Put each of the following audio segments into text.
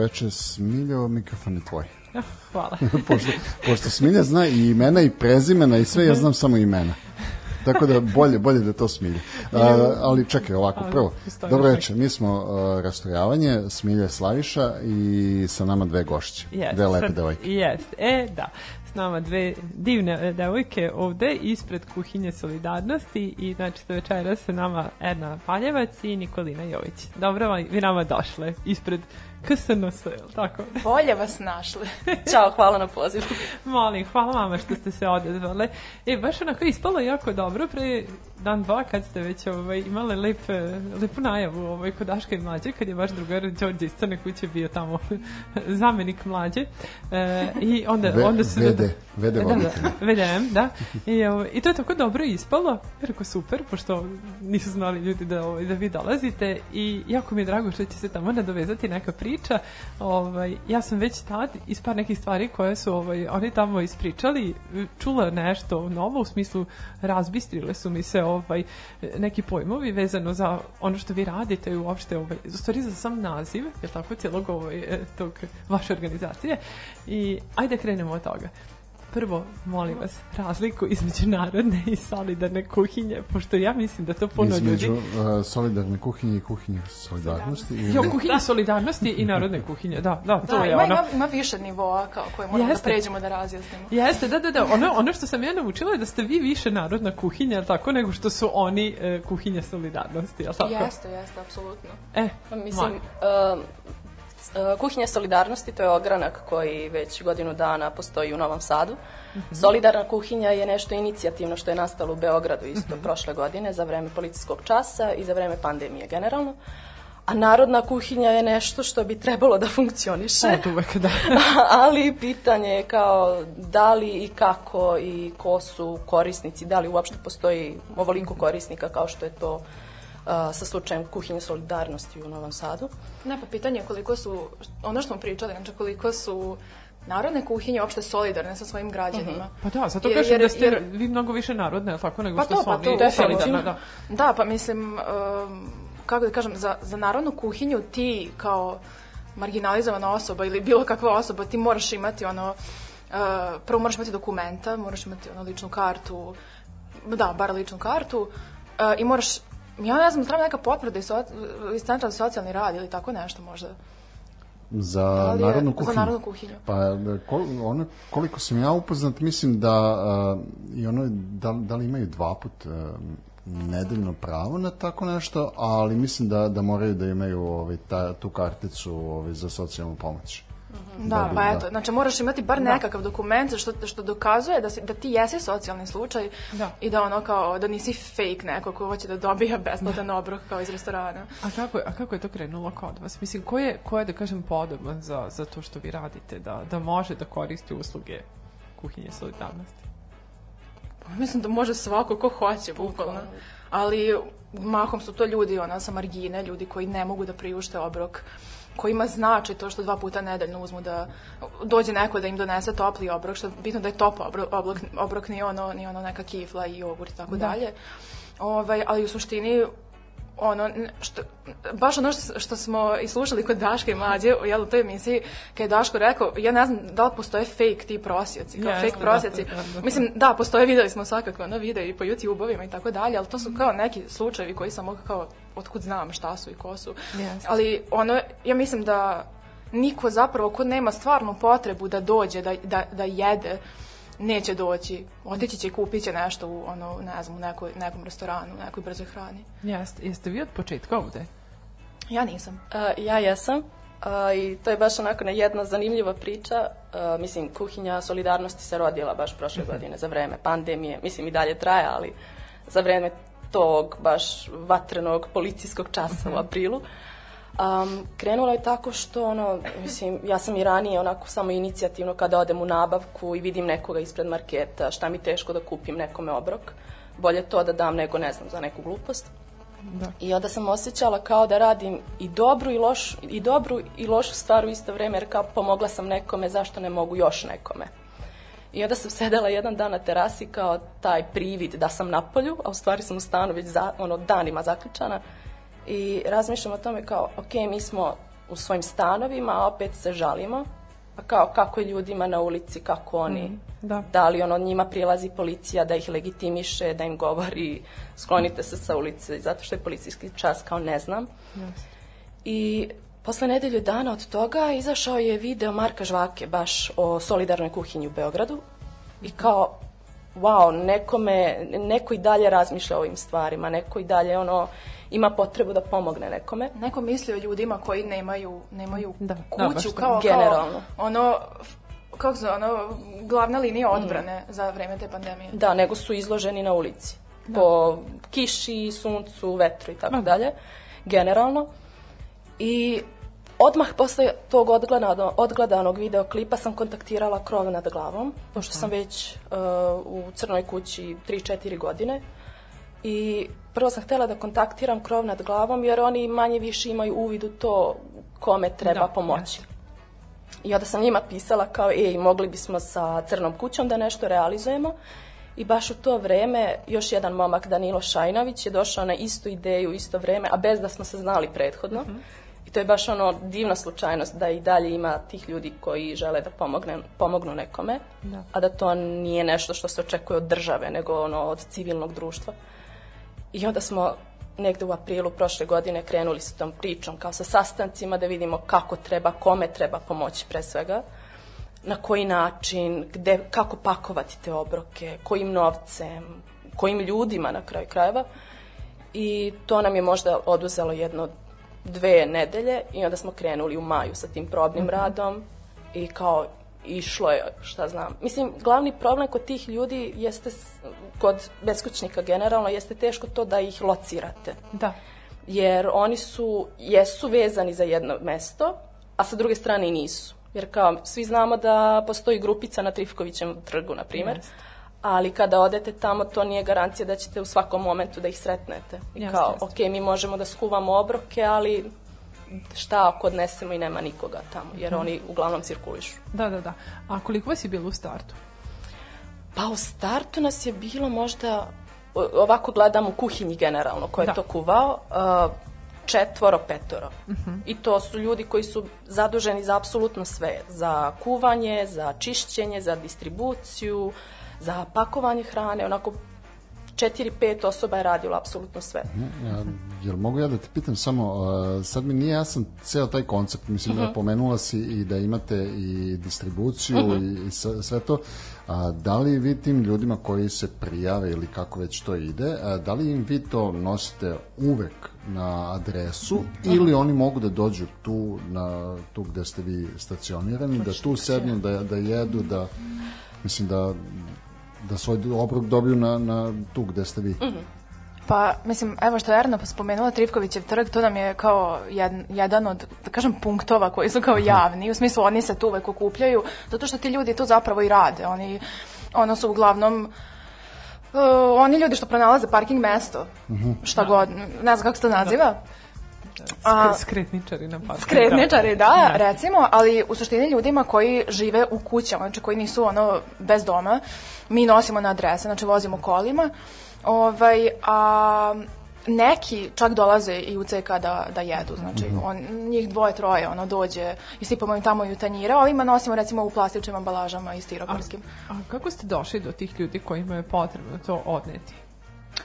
A, dobro večer, Smiljo, mikrofon je tvoj. Ja, hvala. pošto, pošto Smilja zna i imena i prezimena i sve, ja znam samo imena. Tako da bolje, bolje da to smilje. A, ali čekaj, ovako, prvo, dobro večer, mi smo uh, rastrojavanje, Smilja Slaviša i sa nama dve gošće. Yes, Dve lepe devojke. Jest, e, da. S nama dve divne e, devojke ovde ispred kuhinje Solidarnosti i znači sa večera sa nama Edna Paljevac i Nikolina Jović. Dobro vam, vi nama došle ispred KSNS, je li tako? Bolje vas našli. Ćao, hvala na pozivu. Molim, hvala vama što ste se odezvale. E, baš onako ispalo jako dobro pre dan, dva, kad ste već ovaj, imale lep, lepu najavu ovaj, kod Daška i Mlađe, kad je vaš drugar Đorđe iz Crne kuće bio tamo zamenik Mlađe. E, I onda, Ve- onda su... VD, VD Da, da, VDM, da. I, ovaj, I to je tako dobro ispalo. Rekao, super, pošto nisu znali ljudi da, ovaj, da vi dolazite i jako mi je drago što će se tamo nadovezati neka priča. Ovaj, ja sam već tad iz par nekih stvari koje su ovaj, oni tamo ispričali čula nešto novo u smislu razbistrile su mi se ovaj, neki pojmovi vezano za ono što vi radite i uopšte ovaj, u stvari za sam naziv, je tako, cijelog ovaj, tog vaše organizacije i ajde krenemo od toga. Prvo, molim vas, razliku između narodne i solidarne kuhinje, pošto ja mislim da to puno Između ljudi... uh, solidarne kuhinje i kuhinje solidarnosti. ili- Jo, kuhinje solidarnosti i narodne kuhinje, da, da, to Da, je ima, ono. ima, ima više nivoa kao koje moramo Jeste. da pređemo da razjasnimo. Jeste, da, da, da. Ono, ono što sam ja naučila je da ste vi više narodna kuhinja, tako, nego što su oni e, kuhinja solidarnosti, jel tako? Jeste, jeste, apsolutno. E, Pa Mislim, um, uh, Kuhinja solidarnosti to je ogranak koji već godinu dana postoji u Novom Sadu. Solidarna kuhinja je nešto inicijativno što je nastalo u Beogradu isto prošle godine za vreme policijskog časa i za vreme pandemije generalno. A narodna kuhinja je nešto što bi trebalo da funkcioniše. od uvek, da. ali pitanje je kao da li i kako i ko su korisnici, da li uopšte postoji ovoliko korisnika kao što je to uh, sa slučajem kuhinje solidarnosti u Novom Sadu. Ne, pa pitanje je koliko su, ono što smo pričali, znači koliko su narodne kuhinje uopšte solidarne sa svojim građanima. Pa da, zato Jer- kažem jer- da ste jer- vi mnogo više narodne, tako, nego Pa što to, su pa oni to, solidarne, definitivno. da. Da, pa mislim, um, kako da kažem, za, za narodnu kuhinju ti kao marginalizovana osoba ili bilo kakva osoba, ti moraš imati ono, uh, prvo moraš imati dokumenta, moraš imati ono ličnu kartu, da, bar ličnu kartu, uh, i moraš, ja ne znam, treba neka potvrda iz, so, iz centra za socijalni rad ili tako nešto možda. Za je- narodnu za kuhinju. narodnu kuhinju. Pa kol, ono, koliko sam ja upoznat, mislim da uh, i ono, da, da li imaju dva put uh, nedeljno pravo na tako nešto, ali mislim da, da moraju da imaju ovaj, ta, tu karticu ovaj, za socijalnu pomoć. Da, Da pa da. eto, znači moraš imati bar nekakav dokument što, što dokazuje da, si, da ti jesi socijalni slučaj Da. i da ono kao, da nisi fake neko ko hoće da dobija besplatan obrok kao iz restorana. A kako, a kako je to krenulo kod vas? Mislim, ko je, ko je da kažem, podoban za, za to što vi radite, da, da može da koristi usluge kuhinje solidarnosti? Pa Mislim da može svako ko hoće, bukvalno. Ali mahom su to ljudi ona sa margine, ljudi koji ne mogu da priušte obrok kojima znači to što dva puta nedeljno uzmu da dođe neko da im donese topli obrok, što je bitno da je top obrok, obrok, obrok nije ono, nije ono neka kifla i jogurt i tako Da. dalje. Ovaj, ali u suštini ono, što, baš ono što, što smo i slušali kod Daška i Mlađe jel, u toj emisiji, kad je Daško rekao, ja ne znam da li postoje fake ti prosjeci, kao Jeste, fake da, prosjeci. da, da. Mislim, da, postoje, videli smo svakako ono video i po YouTube-ovima i tako dalje, ali to su kao neki slučajevi koji sam mogla kao, otkud znam šta su i ko su. Jeste. Ali ono, ja mislim da niko zapravo ko nema stvarnu potrebu da dođe, da, da, da jede, neće doći. Otići će i kupit će nešto u, ono, ne znam, u nekoj, nekom restoranu, u nekoj brzoj hrani. Jeste, jeste vi od početka ovde? Ja nisam. Uh, ja jesam. A, I to je baš onako na jedna zanimljiva priča. A, mislim, kuhinja solidarnosti se rodila baš prošle godine za vreme pandemije. Mislim, i dalje traje, ali za vreme tog baš vatrenog policijskog časa u aprilu. Um, krenulo je tako što, ono, mislim, ja sam i ranije onako samo inicijativno kada odem u nabavku i vidim nekoga ispred marketa, šta mi teško da kupim nekome obrok. Bolje to da dam nego, ne znam, za neku glupost. Da. I onda sam osjećala kao da radim i dobru i, loš, i dobru i lošu stvar u isto vreme, jer kao pomogla sam nekome, zašto ne mogu još nekome. I onda sam sedela jedan dan na terasi kao taj privid da sam na polju, a u stvari sam u stanu već za, ono, danima zaključana i razmišljam o tome kao, ok, mi smo u svojim stanovima, a opet se žalimo, pa kao kako je ljudima na ulici, kako oni, mm, da. da li ono njima prilazi policija da ih legitimiše, da im govori sklonite se sa ulice, zato što je policijski čas kao ne znam. Yes. I posle nedelju dana od toga izašao je video Marka Žvake baš o solidarnoj kuhinji u Beogradu i kao wow, nekome, neko i dalje razmišlja o ovim stvarima, neko i dalje ono ima potrebu da pomogne nekome. Neko misli o ljudima koji nemaju, nemaju da, kuću da, kao, generalno. Kao ono kako se ono, glavna linija mm. odbrane mm. za vreme te pandemije. Da, nego su izloženi na ulici. Da. Po kiši, suncu, vetru i tako da. dalje. Generalno. I odmah posle tog odgledanog, odgledanog videoklipa sam kontaktirala krov nad glavom, pošto sam već uh, u Crnoj kući 3-4 godine. I prvo sam htela da kontaktiram krov nad glavom, jer oni manje više imaju uvid u to kome treba da, pomoći. Jasno. I onda sam njima pisala kao, ej, mogli bismo sa Crnom kućom da nešto realizujemo. I baš u to vreme još jedan momak, Danilo Šajnović, je došao na istu ideju, isto vreme, a bez da smo se znali prethodno. Mm -hmm. I to je baš ono divna slučajnost da i dalje ima tih ljudi koji žele da pomogne, pomognu nekome, da. a da to nije nešto što se očekuje od države, nego ono od civilnog društva. I onda smo negde u aprilu prošle godine krenuli sa tom pričom, kao sa sastancima da vidimo kako treba, kome treba pomoći pre svega, na koji način, gde, kako pakovati te obroke, kojim novcem, kojim ljudima na kraju krajeva. I to nam je možda oduzelo jedno dve nedelje i onda smo krenuli u maju sa tim probnim mm -hmm. radom i kao išlo je, šta znam. Mislim, glavni problem kod tih ljudi jeste, kod beskućnika generalno, jeste teško to da ih locirate. Da. Jer oni su, jesu vezani za jedno mesto, a sa druge strane i nisu. Jer kao, svi znamo da postoji grupica na Trifkovićem trgu, na primer. Yes. Ali kada odete tamo, to nije garancija da ćete u svakom momentu da ih sretnete. I yes, kao, yes. ok, mi možemo da skuvamo obroke, ali šta ako odnesemo i nema nikoga tamo, jer mhm. oni uglavnom cirkulišu. Da, da, da. A koliko vas je bilo u startu? Pa u startu nas je bilo možda, ovako gledam u kuhinji generalno, ko je da. to kuvao, četvoro, petoro. Uh mhm. -huh. I to su ljudi koji su zaduženi za apsolutno sve. Za kuvanje, za čišćenje, za distribuciju, za pakovanje hrane, onako četiri, pet osoba je radilo apsolutno sve. Mhm, ja, jel mogu ja da te pitam samo, uh, sad mi nije jasan ceo taj koncept, mislim uh -huh. da mhm. pomenula si i da imate i distribuciju uh -huh. i, i sve to, a, da li vi tim ljudima koji se prijave ili kako već to ide, a, da li im vi to nosite uvek na adresu uh -huh. ili oni mogu da dođu tu, na, tu gde ste vi stacionirani, da tu sednu, da, da jedu, da mislim da da svoj obrok dobiju na, na tu gde ste vi. Mm -hmm. Pa, mislim, evo što je Erna spomenula Trivkovićev trg, to nam je kao jed, jedan od, da kažem, punktova koji su kao javni, u smislu oni se tu uvek okupljaju, zato što ti ljudi to zapravo i rade. Oni, ono su uglavnom Uh, oni ljudi što pronalaze parking mesto, -hmm. šta god, ne znam kako se to naziva. Da A, skretničari na parku. Skretničari, da, da, recimo, ali u suštini ljudima koji žive u kućama, znači koji nisu ono bez doma, mi nosimo na adrese, znači vozimo kolima, ovaj, a neki čak dolaze i u CK da, da jedu, znači -hmm. on, njih dvoje, troje, ono dođe i sipamo im tamo i u tanjire, a ovima nosimo recimo u plastičnim ambalažama i stiroporskim. A, a kako ste došli do tih ljudi kojima je potrebno to odneti?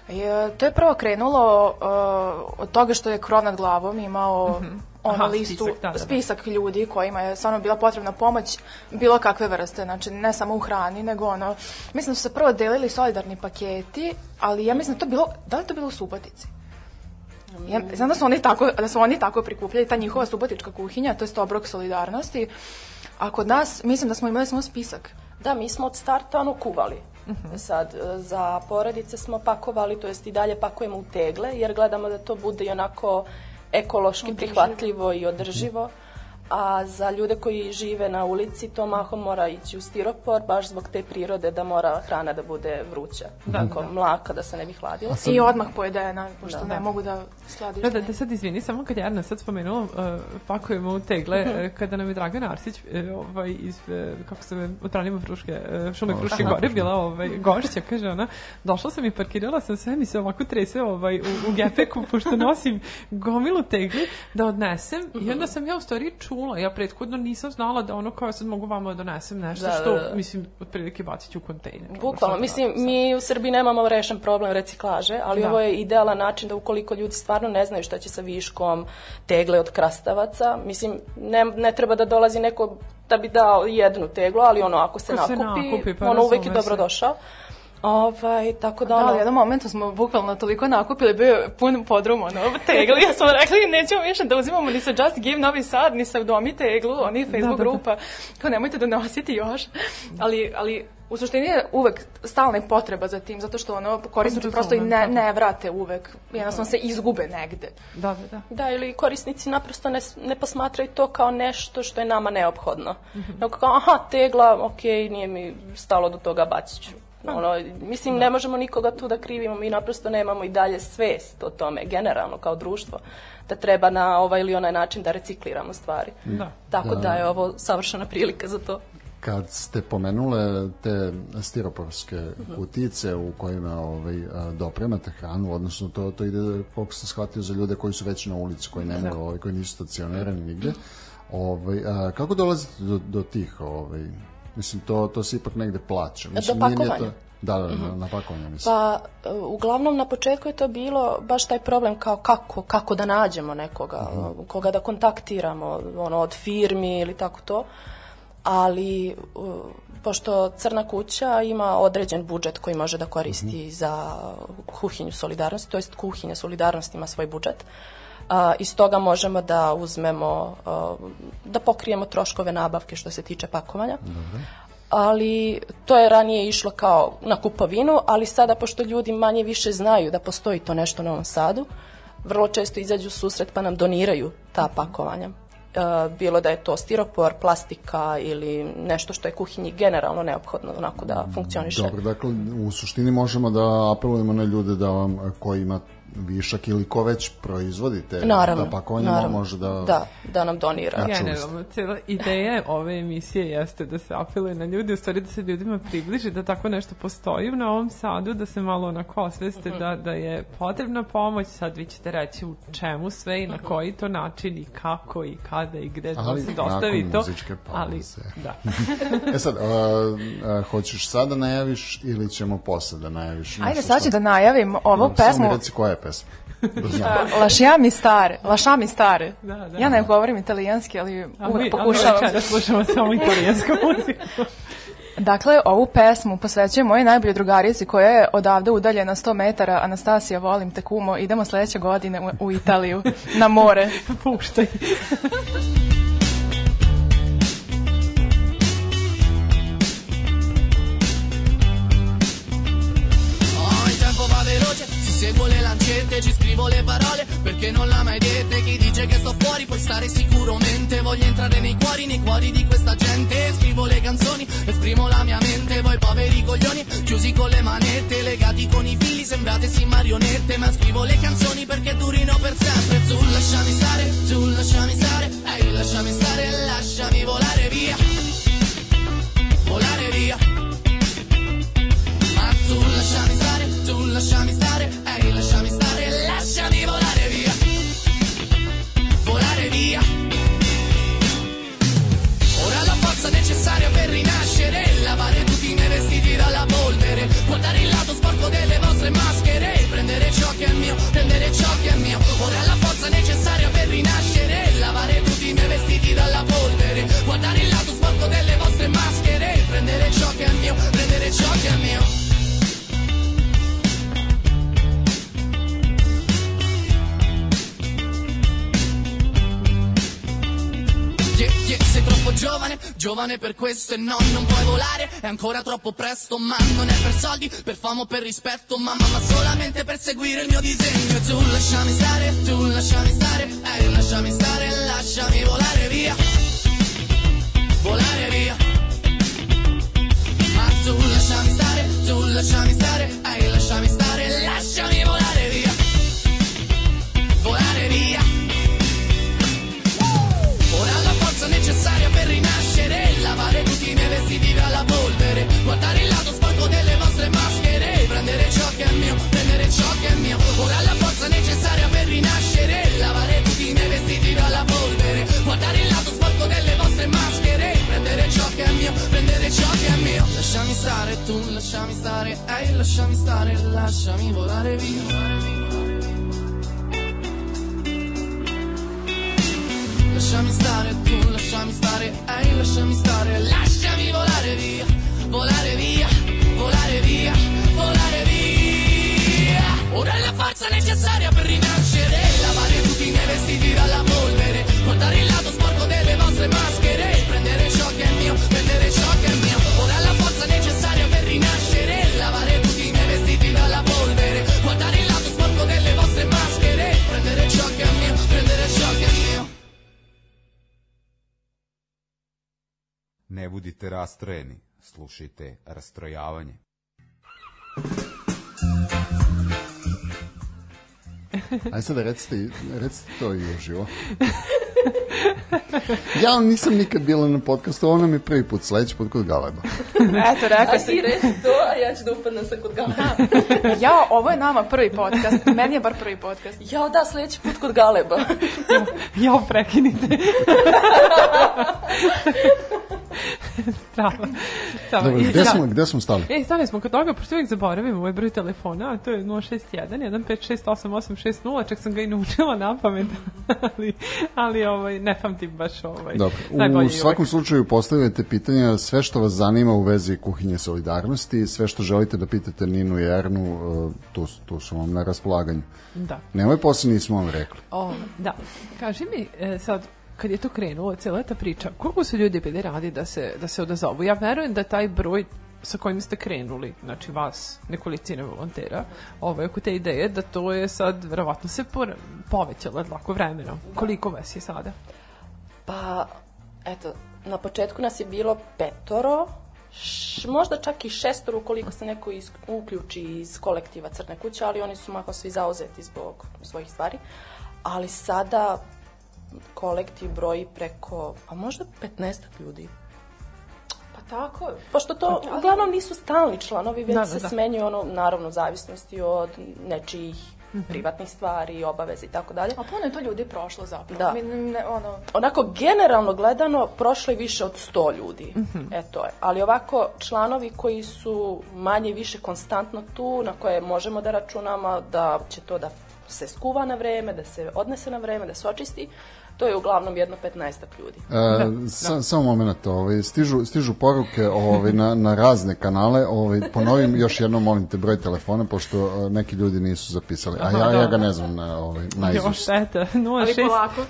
Je, to je prvo krenulo uh, od toga što je krov nad glavom imao mm -hmm. ono Aha, listu, spisak, da, da, da. spisak ljudi kojima je stvarno bila potrebna pomoć bilo kakve vrste, znači ne samo u hrani, nego ono, mislim da su se prvo delili solidarni paketi, ali ja mislim da to bilo, da li to bilo u Subotici? Ja, znam da su oni tako, da su oni tako prikupljali, ta njihova subotička kuhinja, to je obrok solidarnosti, a kod nas, mislim da smo imali samo spisak. Da, mi smo od starta ono kuvali. -huh. Sad, e, za porodice smo pakovali, to jest i dalje pakujemo u tegle, jer gledamo da to bude i onako ekološki prihvatljivo i održivo a za ljude koji žive na ulici to mahom mora ići u stiropor baš zbog te prirode da mora hrana da bude vruća, da, tako da. mlaka da se ne bi hladila. Sad... I odmah pojedena, pošto da, ne da. mogu da sladiš. Da, da, da sad izvini, samo kad Jarna sad spomenula, uh, pakujemo u tegle, uh, kada nam je Dragan Arsić uh, ovaj, iz, uh, kako se u Tranima Fruške, uh, šume Fruške gore bila ovaj, gošća, kaže ona, došla sam i parkirala sam sve, mi se ovako trese ovaj, u, u gepeku, pošto nosim gomilu tegli da odnesem i onda sam ja u stvari čula, ja prethodno nisam znala da ono kao sad mogu vama da donesem nešto da, što, da, da. mislim, otprilike bacit ću u kontejner. Bukvalno, mislim, mi u Srbiji nemamo rešen problem reciklaže, ali da. ovo je idealan način da ukoliko ljudi stvarno ne znaju šta će sa viškom tegle od krastavaca, mislim, ne, ne treba da dolazi neko da bi dao jednu teglu, ali ono, ako se, nakupi, se nakupi pa ono uvek je dobro došao. Ovaj, tako da, da ono... Da, u jednom momentu smo bukvalno toliko nakupili, bio je pun podrum, ono, tegli, ja smo rekli, nećemo više da uzimamo ni sa Just Give Novi Sad, ni sa Udomi teglu, oni Facebook da, da, da. grupa, kao nemojte da nositi još, ali, ali u suštini je uvek stalna potreba za tim, zato što ono korisnici prosto i ne, ne vrate uvek, jednostavno se izgube negde. Da, da, da. Da, ili korisnici naprosto ne, ne posmatraju to kao nešto što je nama neophodno. Mm -hmm. Nego kao, aha, tegla, ok, nije mi stalo do toga, bacit ću. Ono, mislim, ne možemo nikoga tu da krivimo, mi naprosto nemamo i dalje svest o tome, generalno, kao društvo, da treba na ovaj ili onaj način da recikliramo stvari. Da. Tako da, da je ovo savršena prilika za to kad ste pomenule te stiroporske kutice u kojima ovaj, dopremate hranu, odnosno to, to ide, koliko sam shvatio, za ljude koji su već na ulici, koji, ne mogu, ovaj, koji nisu stacionirani nigde. Ovaj, a, kako dolazite do, do tih ovaj, Mislim, to, to se ipak negde plaća. Mislim, do pakovanja. To, da, da, mm -hmm. na pakovanje mislim. Pa, e, uglavnom, na početku je to bilo baš taj problem kao kako, kako da nađemo nekoga, mm -hmm. koga da kontaktiramo, ono, od firmi ili tako to. Ali, pošto Crna kuća ima određen budžet koji može da koristi mm -hmm. za kuhinju solidarnosti, to jest kuhinja solidarnosti ima svoj budžet, a, iz toga možemo da uzmemo, a, da pokrijemo troškove nabavke što se tiče pakovanja. Dobre. Ali to je ranije išlo kao na kupovinu, ali sada pošto ljudi manje više znaju da postoji to nešto u Novom Sadu, vrlo često izađu susret pa nam doniraju ta pakovanja. Uh, bilo da je to stiropor, plastika ili nešto što je kuhinji generalno neophodno onako da funkcioniše. Dobro, dakle u suštini možemo da apelujemo na ljude da vam koji ima višak ili ko već proizvodite naravno, da pakovanje naravno. može da... Da, da nam donira. Generalno, cijela ideja ove emisije jeste da se apeluje na ljudi, u stvari da se ljudima približi da tako nešto postoji u Novom Sadu, da se malo onako osveste. -huh. da, da je potrebna pomoć, sad vi ćete reći u čemu sve i na mhm. koji to način i kako i kada i gde ali, da se dostavi to. Ali, da. e sad, a, a, hoćeš sada da najaviš ili ćemo posle da najaviš? Ajde, sad ću da najavim ovu pesmu. Samo mi reci koja je pesma. Lasciami stare, lasciami stare. Da, da. Ja ne govorim italijanski, ali uvek pokušavam. da slušamo samo italijansku muziku. Dakle, ovu pesmu posvećujem moje najbolje drugarici koja je odavde udaljena 100 metara. Anastasija, volim te kumo, idemo sledeće godine u, u Italiju, na more. Puštaj. lancette, ci scrivo le parole perché non l'ha mai dette. Chi dice che sto fuori puoi stare sicuramente. Voglio entrare nei cuori, nei cuori di questa gente. Scrivo le canzoni, esprimo la mia mente. Voi poveri coglioni, chiusi con le manette, legati con i fili, sembrate sì marionette. Ma scrivo le canzoni perché durino per sempre. Tu lasciami stare, tu lasciami stare, ehi lasciami stare, lasciami volare via. Volare via. se no non puoi volare. È ancora troppo presto ma non è per soldi Per famo o per rispetto. Mamma ma solamente per seguire il mio disegno. E tu lasciami stare, tu lasciami stare. Ehi lasciami stare, lasciami volare via. Volare via. Ma tu lasciami stare, tu lasciami stare. Ehi lasciami stare, lasciami volare. Via. Lasciami stare tu, lasciami stare, ehi lasciami stare, lasciami volare via, volare via, volare via, volare via. Ora è la forza necessaria per rinascere, lavare tutti i miei vestiti dalla polvere, guardare il lato sporco delle vostre maschere, prendere ciò che è mio, Ne budite rastrojeni, slušajte rastrojavanje. Aj sada recite, recite to i uživo. Ja nisam nikad bila na podcastu, ovo nam je prvi put, sledeći put kod Galeba. Eto, rekao A si. ti reci to, a ja ću da upadnem sa kod Galeba. Ja, ovo je nama prvi podcast. Meni je bar prvi podcast. Jao da, sledeći put kod Galeba. Jo, prekinite. Strava. Strava. Dobro, gde da. smo, gde smo stali? E, stali smo kod toga, pošto uvijek zaboravimo ovaj broj telefona, a to je 061 1568860, čak sam ga i naučila na pamet, ali, ali ovaj, ne pamtim baš ovaj, Dobro. U svakom slučaju postavljate pitanja sve što vas zanima u vezi kuhinje solidarnosti, sve što želite da pitate Ninu i Ernu, e, su- tu su vam na raspolaganju. Da. Nemoj posle nismo vam rekli. O, da. Kaži mi, e, sad, kad je to krenulo, cijela ta priča, koliko su ljudi bili radi da se, da se odazovu? Ja verujem da taj broj sa kojim ste krenuli, znači vas, nekolicine volontera, ovaj, oko te ideje, da to je sad, verovatno se povećalo lako vremena. Koliko vas je sada? Pa, eto, na početku nas je bilo petoro, š, možda čak i šestoro ukoliko se neko iz, uključi iz kolektiva Crne kuće, ali oni su mako svi zauzeti zbog svojih stvari. Ali sada kolektiv broji preko, a možda 15 ljudi. Pa tako. Pošto to uglavnom nisu stalni članovi, već Da, da, se da. smenjuju ono, naravno, u zavisnosti od nečijih privatnih stvari, obaveza i tako dalje. A puno je to ljudi prošlo zapravo. Da. Mi, ne, ono, onako generalno gledano prošlo je više od 100 ljudi. E to je. Ali ovako članovi koji su manje više konstantno tu, na koje možemo da računamo da će to da se skuva na vreme, da se odnese na vreme, da se očisti, to je uglavnom jedno 15 ljudi. E, sa, Samo moment, ovaj, stižu, stižu poruke ovaj, na, na razne kanale, ovaj, ponovim još jednom molim te broj telefona, pošto e, neki ljudi nisu zapisali, a ja, ja ga ne znam na, ovaj, na Jo, izust. šteta. ali 06 polako.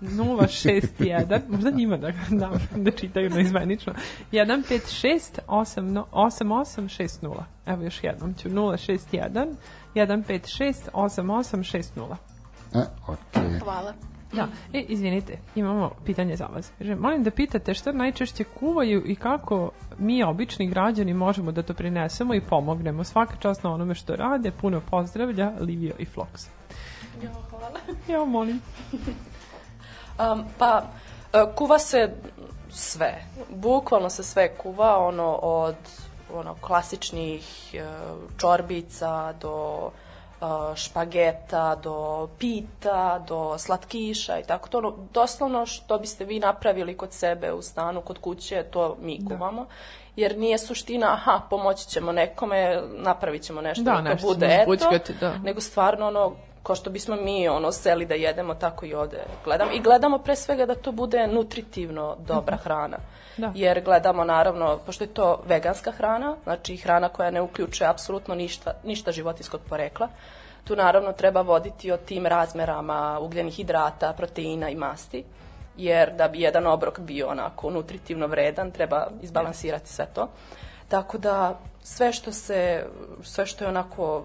061, možda njima da, da, da čitaju naizmenično, 156 8, 8860. Evo još jednom ću, 061 156 8860. E, okej. Hvala. Da, e, izvinite, imamo pitanje za vas. Kaže, molim da pitate šta najčešće kuvaju i kako mi, obični građani, možemo da to prinesemo i pomognemo. Svaka čast na onome što rade, puno pozdravlja, Livio i Flox. Jo, hvala. Ja, molim. Um, pa, e, kuva se sve. Bukvalno se sve kuva, ono, od ono, klasičnih e, čorbica do špageta, do pita, do slatkiša i tako to. Doslovno što biste vi napravili kod sebe u stanu, kod kuće, to mi kuvamo. Jer nije suština, aha, pomoći ćemo nekome, napravit ćemo nešto Da, da, to nešto bude, eto, da. nego stvarno ono, ko što bismo mi ono seli da jedemo, tako i ovde gledamo. I gledamo pre svega da to bude nutritivno dobra hrana. Da. Jer gledamo naravno, pošto je to veganska hrana, znači hrana koja ne uključuje apsolutno ništa, ništa životinskog porekla, tu naravno treba voditi o tim razmerama ugljenih hidrata, proteina i masti, jer da bi jedan obrok bio onako nutritivno vredan, treba izbalansirati sve to. Tako da sve što se, sve što je onako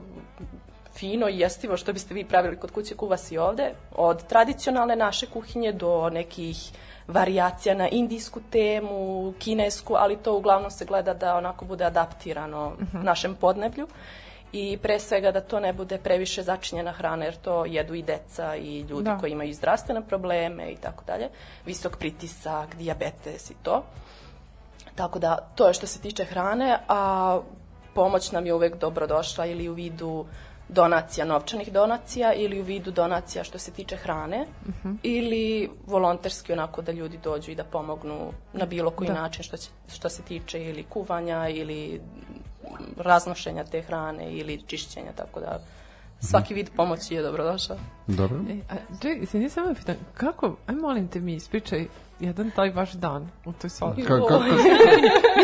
fino i jestivo što biste vi pravili kod kuće kuva se i ovde, od tradicionalne naše kuhinje do nekih varijacija na indijsku temu, kinesku, ali to uglavnom se gleda da onako bude adaptirano našem podneblju i pre svega da to ne bude previše začinjena hrana jer to jedu i deca i ljudi Da. koji imaju zdravstvene probleme i tako dalje, visok pritisak, dijabetes i to. Tako da, to je što se tiče hrane, a pomoć nam je uvek dobrodošla ili u vidu donacija, novčanih donacija ili u vidu donacija što se tiče hrane ili volonterski onako da ljudi dođu i da pomognu na bilo koji Da. način što, će, što se tiče ili kuvanja ili raznošenja te hrane ili čišćenja, tako da svaki vid pomoći je dobrodošao. Dobro. E, a, čekaj, izvini, samo pitam, kako, aj molim te mi ispričaj jedan taj vaš dan u toj sobi. Ka, kako, kako,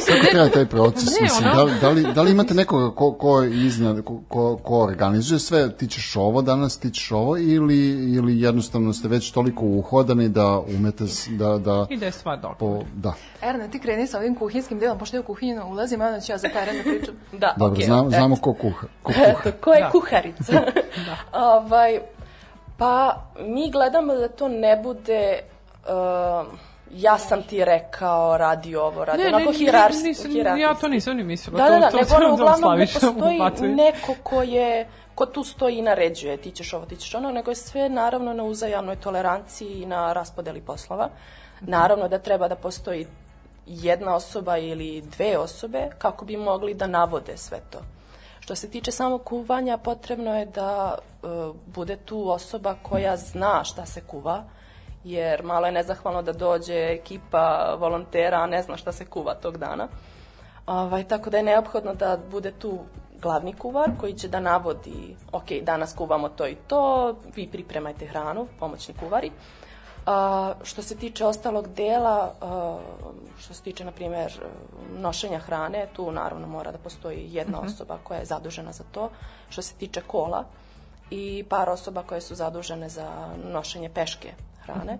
kako traje taj proces? Ne, Mislim, ono- da, da, li, da li imate nekoga ko, ko, je iznad, ko, ko, ko organizuje sve, ti ćeš ovo danas, ti ćeš ovo, ili, ili jednostavno ste već toliko uhodani da umete, da, da, I da je stvar dobro. po, da. Erne, ti kreni sa ovim kuhinskim delom, pošto ja u kuhinju ulazim, onda ću ja za taj red da pričam. Da, Dobro, okej, znam, eto. znamo ko kuha. Ko kuha. Eto, ko je Da. kuharica? ovaj, pa mi gledamo da to ne bude uh, ja sam ti rekao, radi ovo, radi Ne, onako ne, hirars, nisam, hijerarhijski. ja to nisam ni mislila. Da, to, da, da, to, nego ono, to uglavnom ne postoji neko ko je ko tu stoji i naređuje, ti ćeš ovo, ti ćeš ono, nego je sve naravno na uzajamnoj toleranciji i na raspodeli poslova. Naravno da treba da postoji jedna osoba ili dve osobe kako bi mogli da navode sve to. Što se tiče samog kuvanja, potrebno je da e, bude tu osoba koja zna šta se kuva, jer malo je nezahvalno da dođe ekipa volontera, a ne zna šta se kuva tog dana. Ovaj, tako da je neophodno da bude tu glavni kuvar koji će da navodi, ok, danas kuvamo to i to, vi pripremajte hranu, pomoćni kuvari. A, što se tiče ostalog dela, a, što se tiče, na primjer, nošenja hrane, tu naravno mora da postoji jedna osoba koja je zadužena za to. Što se tiče kola i par osoba koje su zadužene za nošenje peške hrane.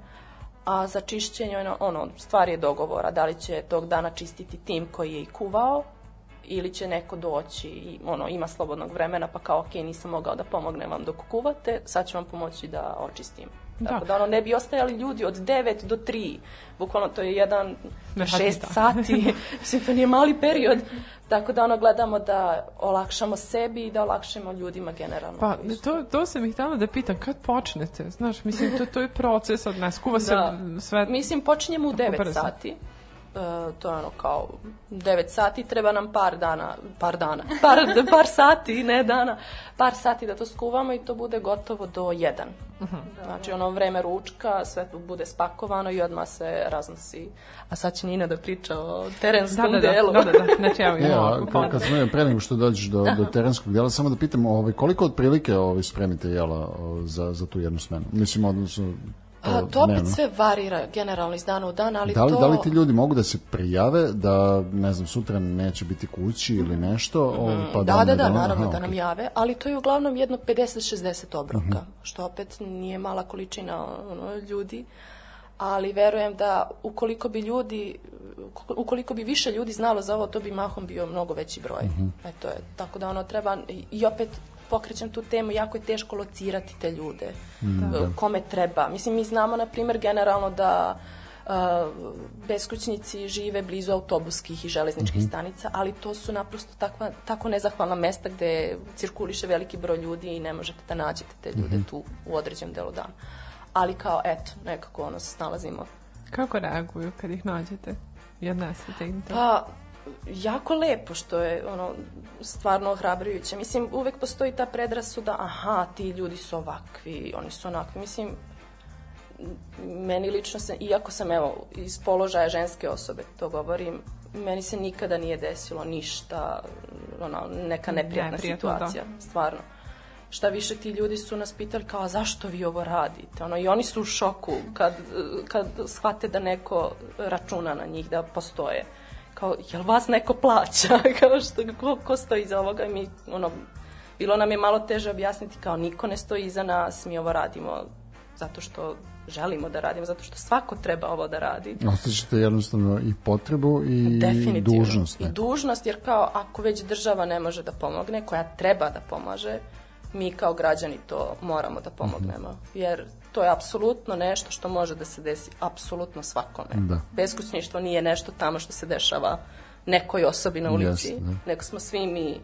A za čišćenje, ono, ono, stvar je dogovora, da li će tog dana čistiti tim koji je i kuvao, ili će neko doći i ono, ima slobodnog vremena, pa kao, ok, nisam mogao da pomognem vam dok kuvate, sad ću vam pomoći da očistim. Tako Da. da, ono, ne bi ostajali ljudi od 9 do 3, bukvalno to je jedan Ne, 6 da. sati, mislim, to nije mali period, tako da ono, gledamo da olakšamo sebi i da olakšamo ljudima generalno. Pa, to, to sam ih htjela da pitam, kad počnete? Znaš, mislim, to, to je proces od nas, kuva se Da. sve... Mislim, počinjemo u Tako 9 brzo. sati. E, to je ono kao 9 sati, treba nam par dana, par dana, par, par sati, ne dana, par sati da to skuvamo i to bude gotovo do 1. Mhm. Znači ono vreme ručka, sve bude spakovano i odmah se raznosi. A sad će Nina da priča o Da, terenskom da, da, delu. da, da, da, znači evo E, imamo a, ovako kad, smo, pre nego što dođeš do, do terenskog dela, samo da pitam, ovaj, koliko otprilike ovaj, spremite jela o, za, za tu jednu smenu? Mislim, odnosno, to, A, to opet dnevno. sve varira generalno iz dana u dan, ali Da li, to... da li ti ljudi mogu da se prijave da, ne znam, sutra neće biti kući ili nešto? ovaj, pa Da, da, da, ono- naravno aha, da nam okej. jave, ali to je uglavnom jedno 50-60 obroka, Mhm. što opet nije mala količina ono, ljudi, ali verujem da ukoliko bi ljudi, ukoliko bi više ljudi znalo za ovo, to bi mahom bio mnogo veći broj. Mhm. Eto je, tako da ono treba, i opet pokrećem tu temu, jako je teško locirati te ljude, Mhm, E, kome treba. Mislim, mi znamo, na primjer, generalno da uh, beskućnici žive blizu autobuskih i železničkih stanica, ali to su naprosto takva, tako nezahvalna mesta gde cirkuliše veliki broj ljudi i ne možete da nađete te ljude tu u određenom delu dana. Ali kao, eto, nekako ono se snalazimo. Kako reaguju kad ih nađete? I odnesete im to? Pa, jako lepo što je ono stvarno ohrabrujuće. Mislim, uvek postoji ta predrasuda, aha, ti ljudi su ovakvi, oni su onakvi. Mislim, meni lično se, iako sam evo iz položaja ženske osobe, to govorim, meni se nikada nije desilo ništa, ono, neka neprijatna Neprijatno, situacija, stvarno. Šta više, ti ljudi su nas pitali kao, "A zašto vi ovo radite? Ono, I oni su u šoku kad, kad shvate da neko računa na njih, da postoje. Kao, jel vas neko plaća? kao što, ko, ko stoji iza ovoga? I mi, ono, bilo nam je malo teže objasniti kao, niko ne stoji iza nas, mi ovo radimo zato što želimo da radimo, zato što svako treba ovo da radi. Ostaćete jednostavno i potrebu i dužnost. I neku. dužnost, jer kao ako već država ne može da pomogne, koja treba da pomaže, mi kao građani to moramo da pomognemo. Jer to je apsolutno nešto što može da se desi apsolutno svakome. Da. Beskućništvo nije nešto tamo što se dešava nekoj osobi na ulici, da. nego smo svi mi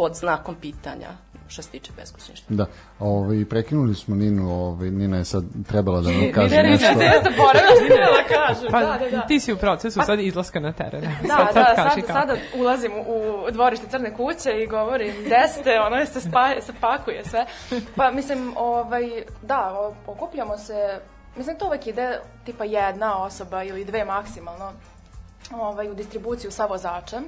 pod znakom pitanja što se tiče beskućništva. Da, ovaj, prekinuli smo Ninu, ovaj, Nina je sad trebala da nam kaže Videli nešto. ste, ja zaboravila da kažem. Pa, da, da, da. ti si u procesu sad izlaska na teren. Da, sad, da, kaži sad, kako. sada ulazim u dvorište Crne kuće i govorim gde ste, ono se, spa, se pakuje sve. Pa mislim, ovaj, da, okupljamo se, mislim to uvek ide tipa jedna osoba ili dve maksimalno ovaj, u distribuciju sa vozačem.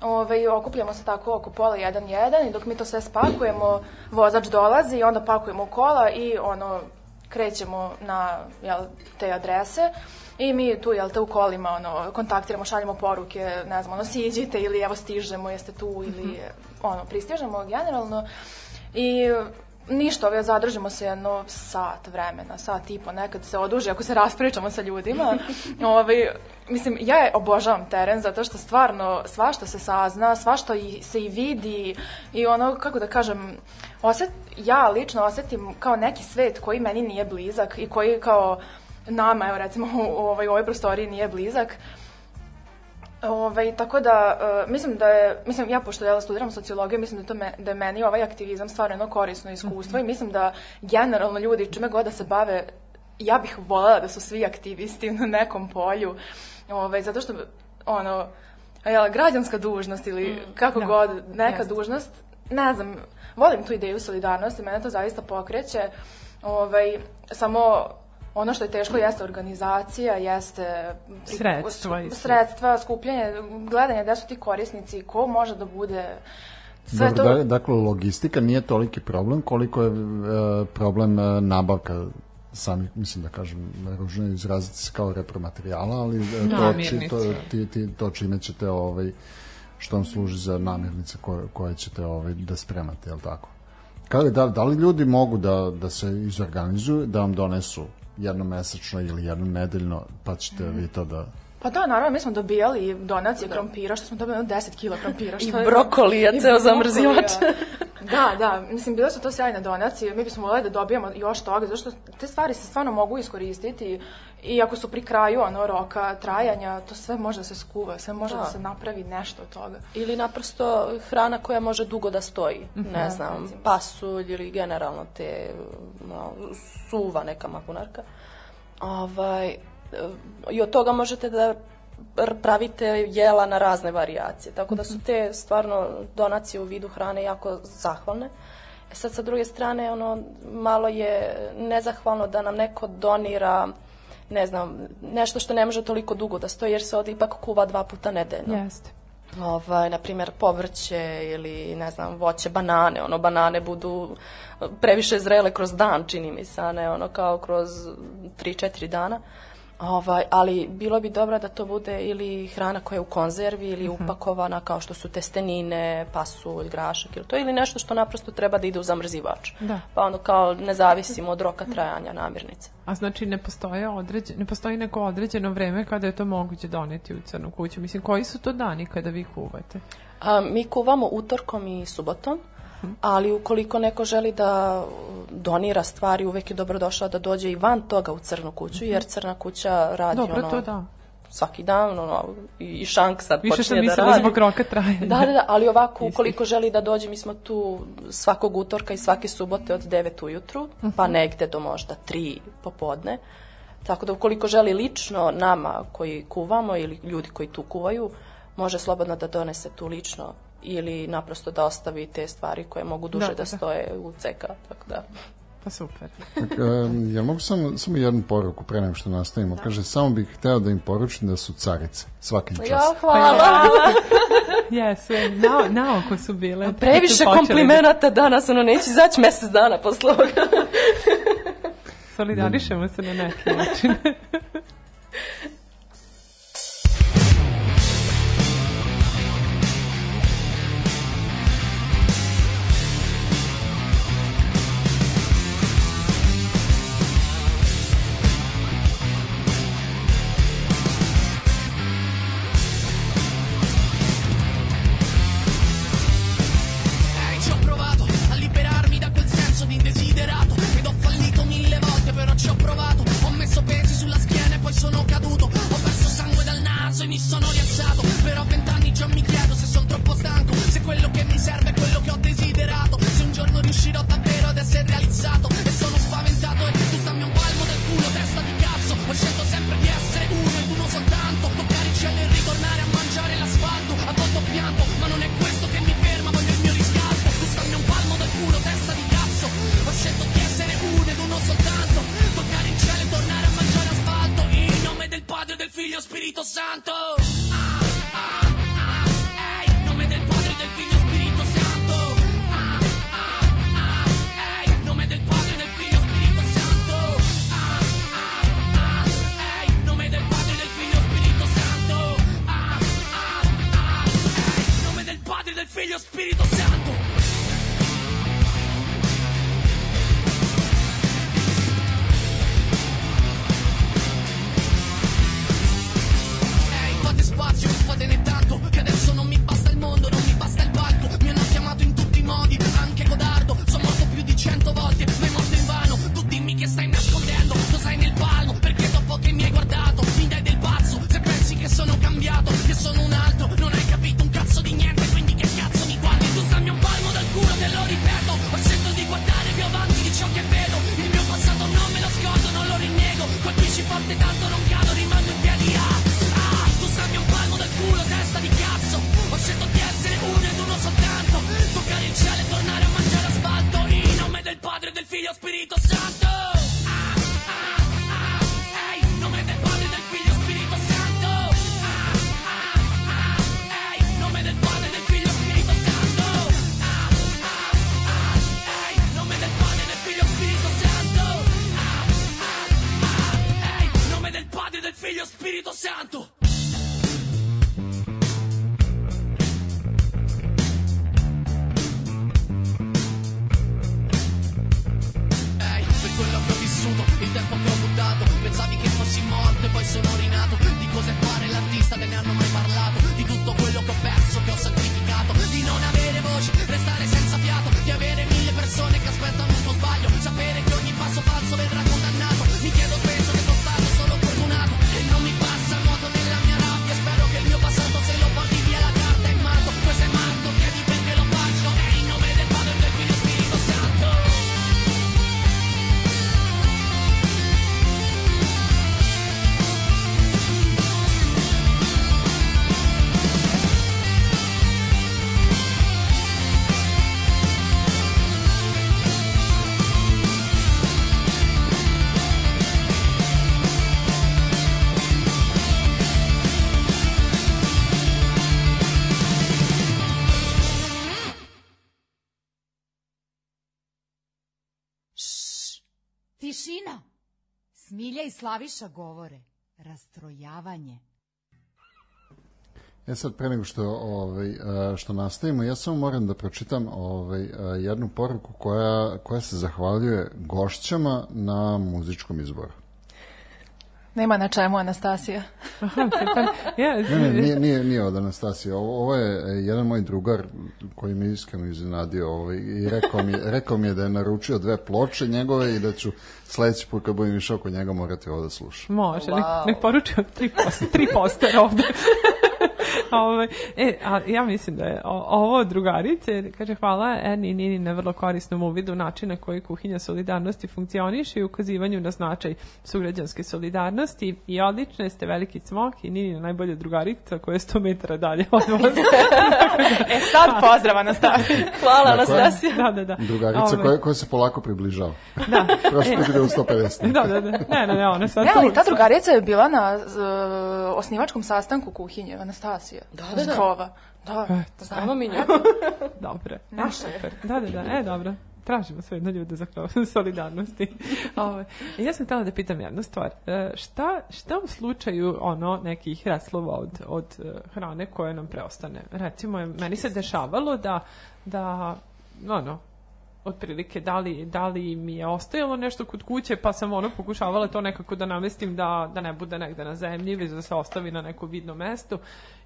Ovaj, okupljamo se tako oko pola jedan jedan i dok mi to sve spakujemo, vozač dolazi i onda pakujemo kola i ono krećemo na jel, te adrese i mi tu jel te u kolima ono kontaktiramo, šaljemo poruke, ne znam, ono siđite ili evo stižemo, jeste tu ili ono pristižemo generalno i ništa, ove, zadržimo se jedno sat vremena, sat i po, nekad se oduži ako se raspričamo sa ljudima. ovaj, mislim, ja je obožavam teren zato što stvarno svašta se sazna, svašta i, se i vidi i ono, kako da kažem, oset, ja lično osetim kao neki svet koji meni nije blizak i koji kao nama, evo recimo u, u ovoj, u ovoj prostoriji nije blizak. Ovaj, tako da, uh, mislim da je, mislim, ja pošto ja studiram sociologiju, mislim da, je to me, da je meni ovaj aktivizam stvarno jedno korisno iskustvo i mislim da generalno ljudi čime god da se bave, ja bih voljela da su svi aktivisti na nekom polju, ovaj, zato što, ono, jel, građanska dužnost ili kako da, god, neka jeste. dužnost, ne znam, volim tu ideju solidarnosti, mene to zaista pokreće, ovaj, samo ono što je teško jeste organizacija, jeste pri- Sredstva sredstva, skupljanje, gledanje gde su ti korisnici, ko može da bude sve Dobro, to... da, dakle, logistika nije toliki problem koliko je e, problem e, nabavka sami, mislim da kažem, ružno je izraziti se kao repromaterijala, ali e, to, či, to, ti, ti, to čime ćete, ovaj, što vam služi za namirnice koje, koje ćete ovaj, da spremate, jel tako? Kada, da, da li ljudi mogu da, da se izorganizuju, da vam donesu jednomesečno ili jednom nedeljno, pa ćete vi to da... Pa da, naravno, mi smo dobijali donacije krompira, što smo dobili jedno 10 kila krompira. I Što je- brokolija, I ceo zamrzivač. da, da, mislim, bile su to sjajne donacije, mi bismo voljeli da dobijemo još toga, zato što te stvari se stvarno mogu iskoristiti i ako su pri kraju ono roka trajanja, to sve može da se skuva, sve može da, Da. se napravi nešto od toga. Ili naprosto hrana koja može dugo da stoji. Ne znam, pasulj ili generalno te no, suva neka mahunarka. Ovaj, I od toga možete da pravite jela na razne varijacije. Tako da su te stvarno donacije u vidu hrane jako zahvalne. E sad sa druge strane ono malo je nezahvalno da nam neko donira ne znam, nešto što ne može toliko dugo da stoji jer se ovdje ipak kuva dva puta nedeljno Jeste. ovaj, na primjer, povrće ili, ne znam, voće, banane, ono, banane budu previše zrele kroz dan, čini mi se, a ne ono kao kroz 3-4 dana. Ovaj, ali bilo bi dobro da to bude ili hrana koja je u konzervi ili upakovana kao što su testenine, pasulj, grašak ili to ili nešto što naprosto treba da ide u zamrzivač. Da. Pa ono kao ne zavisimo od roka trajanja namirnice. A znači ne postoje određen, ne postoji neko određeno vreme kada je to moguće doneti u crnu kuću. Mislim, koji su to dani kada vi kuvate? A, mi kuvamo utorkom i subotom, ali ukoliko neko želi da donira stvari, uvek je dobrodošao da dođe i van toga u crnu kuću, jer crna kuća radi Dobro, ono, to da. svaki dan, ono, i i šank sad Više počinje da mislila radi. zbog roka trajanja. Da, da, da, ali ovako, Isti. ukoliko želi da dođe, mi smo tu svakog utorka i svake subote od 9 ujutru, pa negde do možda 3 popodne. Tako da ukoliko želi lično nama koji kuvamo ili ljudi koji tu kuvaju, može slobodno da donese tu lično ili naprosto da ostavi te stvari koje mogu duže Da, da, da, da. stoje u ceka. Tako da. Pa super. Ja mogu samo, samo jednu poruku pre nego što nastavimo. Kaže, samo bih hteo da im poručim da su carice. Svakim Ja, čast. hvala. Jesu, na, na oko su bile. Previše su počeli komplimenata danas, ono, neće izaći mesec dana posle ovoga. Da solidarišemo se na neki način. Slaviša govore. Rastrojavanje. E sad, pre nego što, ovaj, e, što nastavimo, ja samo moram da pročitam ovaj, e, jednu poruku koja, koja se zahvaljuje gošćama na muzičkom izboru. Nema na čemu, Anastasija. Ja, Ne, ne, nije, nije, nije od Anastasije. Ovo, ovo je e, jedan moj drugar koji me iskreno iznenadio ovaj, i rekao mi, rekao mi je da je naručio dve ploče njegove i da ću sledeći put kad budem išao kod njega morati ovo da slušam. Može, nek, nek poruči od tri, post, tri postera ovde. Ove, e, a ja mislim da je o- ovo drugarice, kaže hvala Eni i Nini na vrlo korisnom uvidu načina koji kuhinja solidarnosti funkcioniše i ukazivanju na značaj sugrađanske solidarnosti i odlične ste veliki cmok i Nini najbolja drugarica koja je 100 metara dalje od vas. E sad pozdrav, Anastasija. Hvala, Tako je. Anastasija. da, da, da. Drugarica Ove, koja, koja se polako približava. Da. Prošli put je bilo 150. Da, da, da. Ne, ne, ne, ona sad E, ali ta drugarica je bila na uh, osnivačkom sastanku kuhinje, Anastasija. Da, da, da. Zgrova. Da. Eto, Znamo mi nju. Dobro. Naša je. Da, da, da. E, dobro. Tražimo sve jedno ljude za krov solidarnosti. Ove, ja sam htjela da pitam jednu stvar. E, šta, šta u slučaju ono nekih reslova od, od e, hrane koje nam preostane? Recimo, meni se dešavalo da, da ono, otprilike da li, da li mi je ostajalo nešto kod kuće pa sam ono pokušavala to nekako da namestim da, da ne bude negde na zemlji već da se ostavi na neko vidno mesto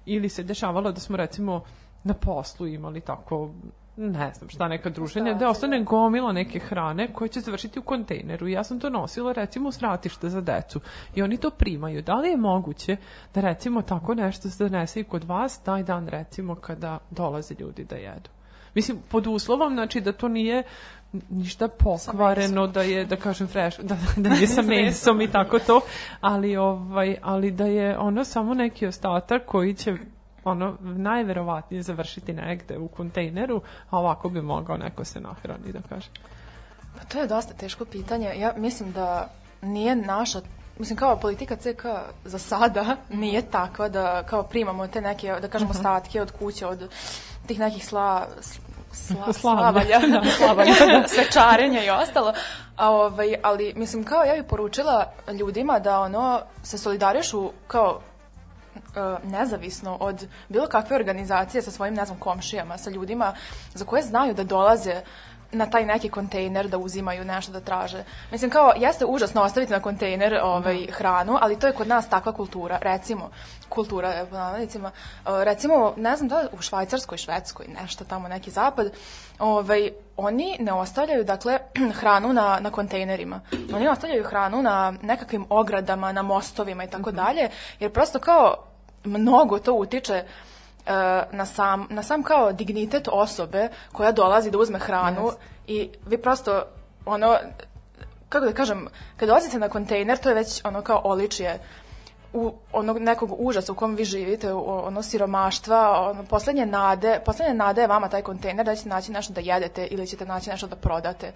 ili se dešavalo da smo recimo na poslu imali tako ne znam šta neka druženja, da ostane gomila neke hrane koje će završiti u kontejneru i ja sam to nosila recimo u sratište za decu i oni to primaju. Da li je moguće da recimo tako nešto se donese i kod vas taj dan recimo kada dolaze ljudi da jedu? Mislim, pod uslovom, znači da to nije ništa pokvareno, da je, da kažem, fresh, da, da nije sa mesom i tako to, ali, ovaj, ali da je ono samo neki ostatak koji će ono najverovatnije završiti negde u kontejneru, a ovako bi mogao neko se nahrani, da kažem. Pa to je dosta teško pitanje. Ja mislim da nije naša mislim kao politika CK za sada nije takva da kao primamo te neke, da kažemo, ostatke od kuće, od tih nekih sla, sla, slavalja, da, slavalja, da, svečarenja i ostalo. A, ovaj, ali, mislim, kao ja bih poručila ljudima da ono se solidarišu kao e, nezavisno od bilo kakve organizacije sa svojim, ne znam, komšijama, sa ljudima za koje znaju da dolaze na taj neki kontejner da uzimaju nešto da traže. Mislim kao jeste užasno ostaviti na kontejner ovaj hranu, ali to je kod nas takva kultura. Recimo kultura po navodnicima, e, recimo ne znam da u Švajcarskoj, Švedskoj, nešto tamo neki zapad, ovaj oni ne ostavljaju dakle hranu na na kontejnerima. Oni ostavljaju hranu na nekakvim ogradama, na mostovima i tako dalje, jer prosto kao mnogo to utiče e, na sam, na sam kao dignitet osobe koja dolazi da uzme hranu i vi prosto ono kako da kažem, kad dolazite na kontejner, to je već ono kao oličje u onog nekog užasa u kom vi živite, u ono siromaštva, ono poslednje nade, poslednje nade je vama taj kontejner da ćete naći nešto da jedete ili ćete naći nešto da prodate.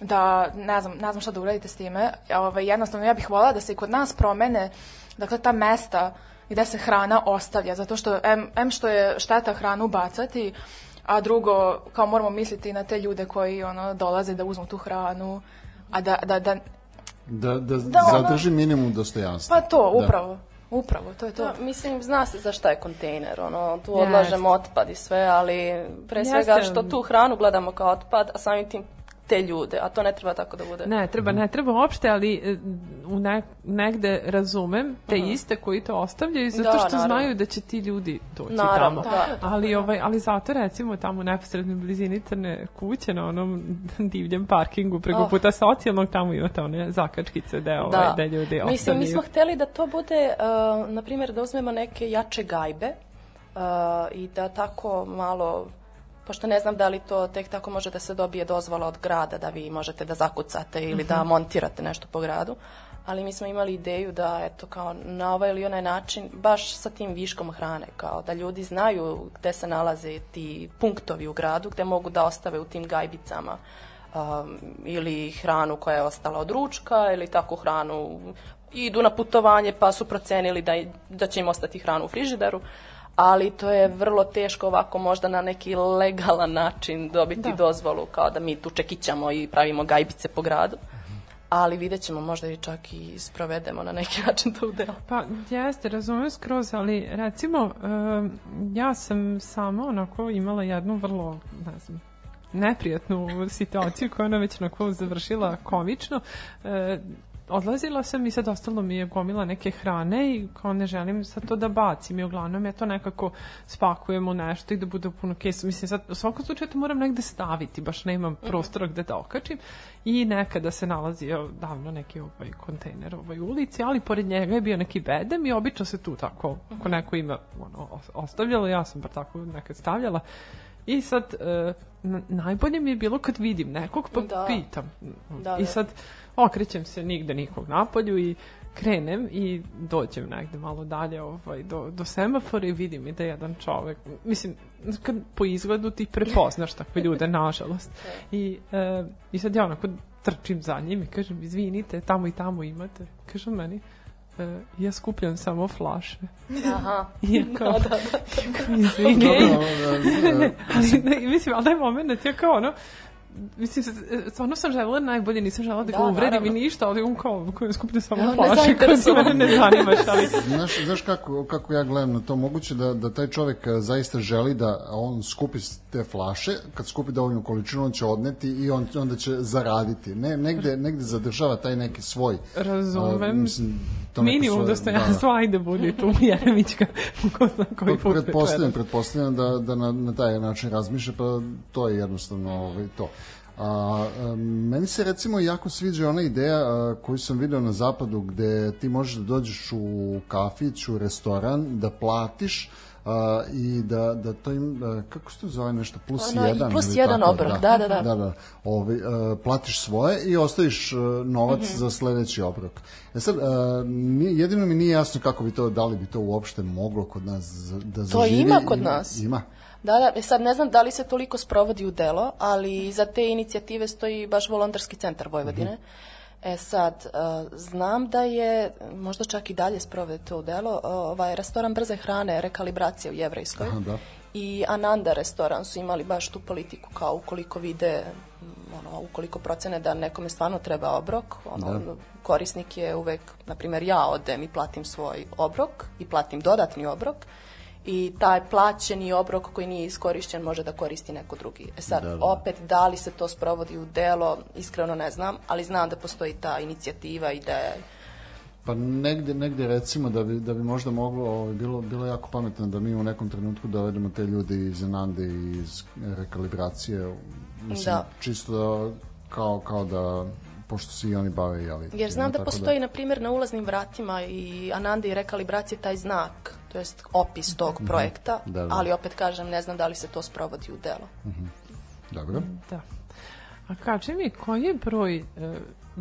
Da ne znam, ne znam šta da uradite s time. Ovaj jednostavno ja bih voljela da se i kod nas promene dakle ta mesta gde se hrana ostavlja, zato što em, em što je šteta hranu bacati, a drugo kao moramo misliti na te ljude koji ono dolaze da uzmu tu hranu, a da, da, da Da, da, Da, ono- zadrži minimum dostojanstva. pa to, Da. upravo, upravo, to je to. Da, mislim, zna se za šta je kontejner, ono, tu Jeste. odlažemo otpad i sve, ali pre svega Jeste. što tu hranu gledamo kao otpad, a samim tim te ljude, a to ne treba tako da bude. Ne, treba, ne treba uopšte, ali e, u ne, negde razumem te iste koji to ostavljaju zato Da, što naravno. znaju da će ti ljudi doći Naravno, tamo. da. Ali, ovaj, ali zato recimo tamo u neposrednoj blizini crne kuće na onom divljem parkingu preko Oh. puta socijalnog tamo imate one zakačkice da, ovaj, da ljudi Mislim, mi ostavljaju. smo hteli da to bude, uh, na primjer, da uzmemo neke jače gajbe uh, i da tako malo pošto ne znam da li to tek tako može da se dobije dozvola od grada da vi možete da zakucate ili da montirate nešto po gradu, ali mi smo imali ideju da eto kao na ovaj ili onaj način baš sa tim viškom hrane kao da ljudi znaju gde se nalaze ti punktovi u gradu gde mogu da ostave u tim gajbicama um, ili hranu koja je ostala od ručka ili takvu hranu idu na putovanje pa su procenili da, da će im ostati hranu u frižideru ali to je vrlo teško ovako možda na neki legalan način dobiti dozvolu kao da mi tu čekićamo i pravimo gajbice po gradu ali vidjet ćemo možda i čak i sprovedemo na neki način to u delo. Pa jeste, razumem skroz, ali recimo ja sam sama onako imala jednu vrlo, ne znam, neprijatnu situaciju koja je ona već onako završila komično. E, odlazila sam i sad ostalo mi je gomila neke hrane i kao ne želim sad to da bacim i uglavnom ja to nekako spakujem u nešto i da bude puno kesa. Mislim sad u svakom slučaju to moram negde staviti, baš nemam prostora gde da okačim i nekada se nalazio davno neki ovaj kontejner u ovoj ulici, ali pored njega je bio neki bedem i obično se tu tako, ako neko ima ono, os- ostavljalo, ja sam bar tako nekad stavljala I sad, e, najbolje mi je bilo kad vidim nekog pa Da. pitam. Da, I da. Okrećem se nigde nikog napolju i krenem i dođem negde malo dalje ovaj, do, do semafora i vidim i da je jedan čovek, mislim, kad po izgledu ti prepoznaš takve ljude, nažalost. I, e, I sad ja onako trčim za njim i kažem, izvinite, tamo i tamo imate. Kaže on meni, e, ja skupljam samo flaše. Aha. I ja kao, Da, da, da. kao, izvini. Dobro, e, e, ali ne, mislim, ali taj moment ja kao ono, mislim, stvarno sam želela najbolje, nisam želela da, Da, ga uvredim i naravno. ništa, ali on kao, koji skuplja samo Ja, flaše, koje se mene ne zanimaš, ali Znaš, znaš kako, kako ja gledam na to, moguće da, da taj čovek e, zaista želi da on skupi te flaše, kad skupi dovoljnu količinu, on će odneti i on, onda će zaraditi. Ne, negde, negde zadržava taj neki svoj. razumem. a, mislim, to Minimum svoje- dostojanstva, ajde budi tu Jeremićka, ko zna koji put pretpostavljam, pretpostavljam da, da na, na taj način razmišlja, pa to je jednostavno ovaj, to. A, a, meni se recimo jako sviđa ona ideja a, koju sam video na zapadu gde ti možeš da dođeš u kafić, u restoran, da platiš a, i da, da to im, a, kako se to zove nešto, plus Ono, i jedan. plus jedan tako, obrok, da, da, da. da, da. Ovaj, a, platiš svoje i ostaviš a, novac Mhm. za sledeći obrok. E sad, a, nije, jedino mi nije jasno kako bi to, da li bi to uopšte moglo kod nas da zaživi. ima kod nas. Ima. Da, da, e sad ne znam da li se toliko sprovodi u delo, ali za te inicijative stoji baš volonterski centar Vojvodine. E sad, e, znam da je, možda čak i dalje sprovedeto u delo, ovaj restoran brze hrane, rekalibracija u Jevrejskoj. Aha, da. I Ananda restoran su imali baš tu politiku kao ukoliko vide ono, ukoliko procene da nekome stvarno treba obrok, ono, Da. korisnik je uvek, na primjer ja odem i platim svoj obrok i platim dodatni obrok i taj plaćeni obrok koji nije iskorišćen može da koristi neko drugi. E sad, Da, da. opet, da li se to sprovodi u delo, iskreno ne znam, ali znam da postoji ta inicijativa i da je Pa negde, negde recimo da bi, da bi možda moglo, ovaj, bilo, bilo jako pametno da mi u nekom trenutku dovedemo te ljude iz Anande i iz rekalibracije, mislim, Da. čisto da, kao, kao da, pošto se i oni bave, jeli, Jer znam da tako postoji, na primjer, na ulaznim vratima i Ananda i rekalibracije taj znak, to jest opis tog projekta, Da, da. ali opet kažem, ne znam da li se to sprovodi u delo. Dobro. Da. A kaži mi, koji je broj e,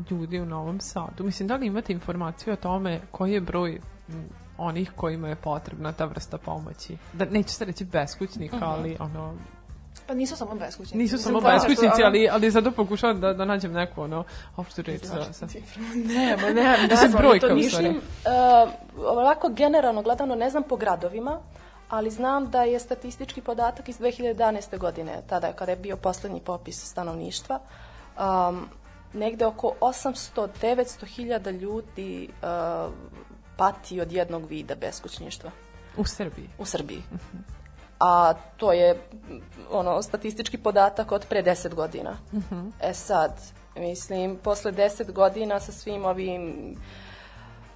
ljudi u Novom Sadu? Mislim, da li imate informaciju o tome koji je broj onih kojima je potrebna ta vrsta pomoći? Da, neću se reći beskućnika, ali ono, Pa nisu samo beskućnici. nisu samo beskućnici, ono- ali, ali zato pokušavam da, da nađem neku ono, opštu reč sa, sa, Nema, nema, ne Mislim, znam, brojka to. Mislim, uh, ovako generalno gledano, ne znam po gradovima, ali znam da je statistički podatak iz 2011. godine, tada kada je bio poslednji popis stanovništva, um, negde oko 800-900 hiljada ljudi uh, pati od jednog vida beskućništva u Srbiji. u Srbiji. A to je ono statistički podatak od pre 10 godina. E sad, mislim, posle 10 godina sa svim ovim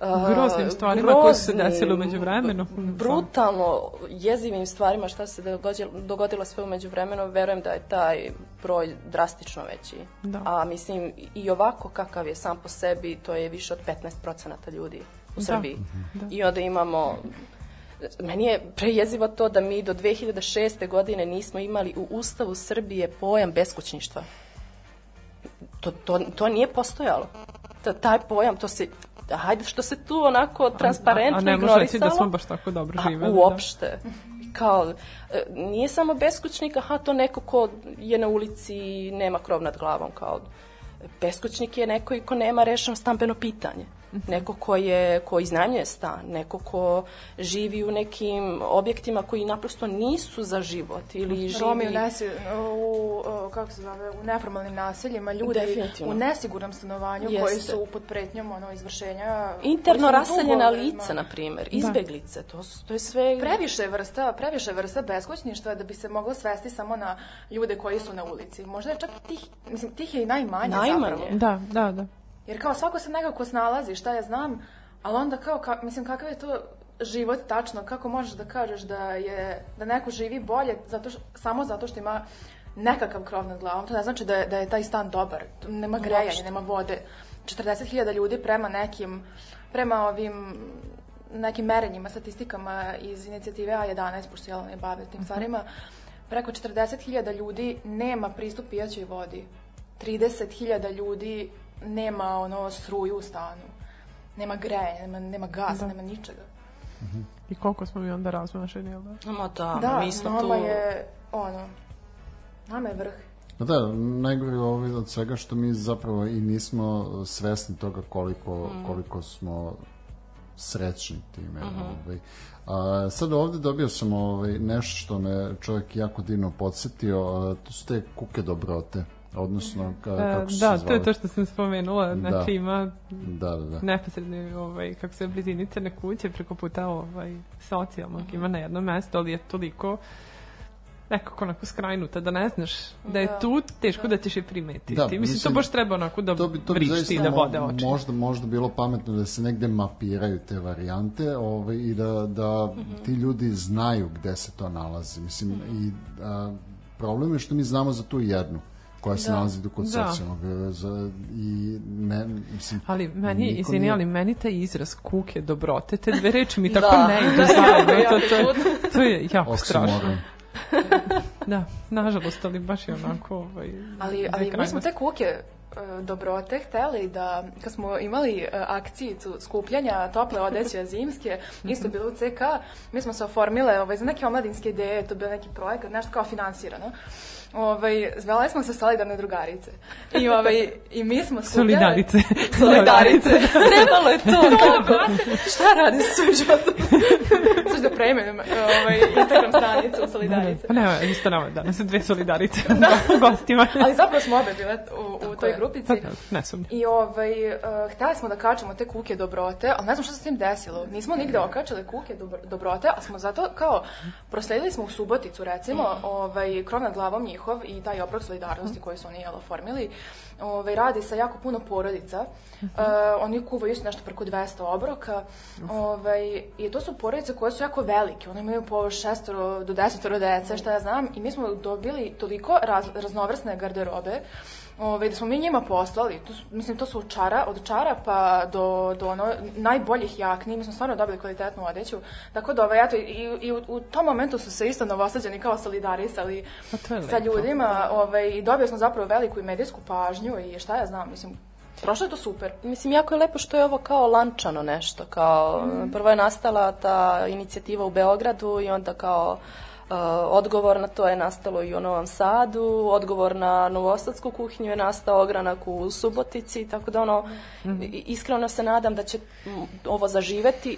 uh, Groznim stvarima koje su se groznim, desile u međuvremenu. Brutalno jezivim stvarima šta se dogodilo, dogodilo sve u međuvremenu, verujem da je taj broj drastično veći. Da. A mislim, i ovako kakav je sam po sebi, to je više od 15% ljudi u Da. Srbiji. Da. I onda imamo Meni je prejezivo to da mi do 2006. godine nismo imali u Ustavu Srbije pojam beskućništva. To, to, to nije postojalo. Ta, taj pojam, to se, hajde što se tu onako transparentno a, a ne može reći ignorisalo. da smo baš tako dobro A, živeli. uopšte. Kao, e, nije samo beskućnik, aha, to neko ko je na ulici i nema krov nad glavom, kao beskućnik je neko i ko nema rešeno stambeno pitanje. Mhm. Neko ko, je, ko iznajmljuje stan, neko ko živi u nekim objektima koji naprosto nisu za život ili živi... Romi u, nesi, u, kako se zove, u neformalnim naseljima, ljudi Definitivno. u nesigurnom stanovanju Jeste. koji su pod pretnjom ono, izvršenja. Interno raseljena lica, na primjer, izbeglice, to, su- to je sve... Previše vrsta, previše vrsta beskućništva da bi se moglo svesti samo na ljude koji su na ulici. Možda je čak tih, mislim, tih je i najmanje, Najmanje. zapravo. Da, da, da. Jer kao svako se nekako snalazi, šta ja znam, ali onda kao, ka, mislim, kakav je to život tačno, kako možeš da kažeš da je, da neko živi bolje zato što, samo zato što ima nekakav krov nad glavom, to ne znači da je, da je taj stan dobar, nema grejanja, Uopšte. nema vode. 40.000 ljudi prema nekim, prema ovim nekim merenjima, statistikama iz inicijative A11, pošto Jelena ne bave tim stvarima, preko 40.000 ljudi nema pristup pijaćoj vodi. 30.000 ljudi nema ono struju u stanu. Nema greje, nema, nema gas, Da. nema ničega. I koliko smo mi onda razmašeni, jel da? Ma da, Da, mi smo tu... je, ono, nama je vrh. Pa Da, najgore je ovo od svega što mi zapravo i nismo svesni toga koliko, Mm. koliko smo srećni time. Mhm. ovaj. A, sad ovde dobio sam ovaj, nešto što me čovjek jako divno podsjetio, a, to su te kuke dobrote, odnosno ka, E, kako su da, se to je to što sam spomenula, znači ima Da, da, da. neposredni, ovaj, kako se blizini crne kuće preko puta ovaj, socijalnog ima na jednom mestu, ali je toliko nekako onako skrajnuta da ne znaš da je Da. tu teško da, ćeš je primetiti. Da, mislim, mislim, to baš treba onako da to bi, to bi vrišti da vode oči. možda, možda bilo pametno da se negde mapiraju te varijante ovaj, i da, da ti ljudi znaju gde se to nalazi. Mislim, i a, problem je što mi znamo za tu jednu koja se Da. nalazi do kod Da. socijalnog e, za, i ne, mislim, Ali meni, izvini, nije- ali meni taj izraz kuke, dobrote, te dve reči mi tako Da. ne idu zajedno. To, to, čudno. to je jako strašno. Da, nažalost, ali baš je onako... Ovaj, Ali, ali mi smo te kuke dobrote hteli da, kad smo imali e, akcijicu skupljanja tople odeće zimske, isto bilo u CK, mi smo se oformile ovaj, za neke omladinske ideje, to bio neki projekat, nešto kao finansirano. Ovaj, zvele smo se solidarne drugarice. I, ovaj, i mi smo skupljale... Solidarice. Solidarice. Trebalo je to. Šta radi suđot? Sad da preimenujem ovaj, Instagram stranicu Solidarice. Ne, isto nama danas dve solidarice u gostima. Ali zapravo smo obe bile u, u toj je. Grupici. Pa ne sumnjam. I ovaj, uh, hteli smo da kačemo te kuke dobrote, ali ne znam šta se s tim desilo. Nismo nigde okačali kuke dobro, dobrote, ali smo zato kao prosledili smo u Suboticu recimo, ovaj, krov nad glavom njihov i taj obrok solidarnosti koji su oni jel, oformili. Ovaj, radi sa jako puno porodica. Uh, oni kuvaju isto nešto preko 200 obroka. Ovaj, I to su porodice koje su jako velike. Oni imaju po šestoro do desetoro dece, šta ja znam. I mi smo dobili toliko raz, raznovrsne garderobe Ove, da smo mi njima poslali, to su, mislim to su od čara, od čarapa do, do ono, najboljih jakni, mi smo stvarno dobili kvalitetnu odeću, tako da ovaj, eto, i, i u, u tom momentu su se isto novosađeni kao solidarisali Pa sa ljudima ovaj, i dobili smo zapravo veliku i medijsku pažnju i šta ja znam, mislim, prošlo je to super. Mislim, jako je lepo što je ovo kao lančano nešto, kao prvo je nastala ta inicijativa u Beogradu i onda kao uh, odgovor na to je nastalo i u Novom Sadu, odgovor na novosadsku kuhinju je nastao ogranak u Subotici, tako da ono, i- iskreno se nadam da će ovo zaživeti,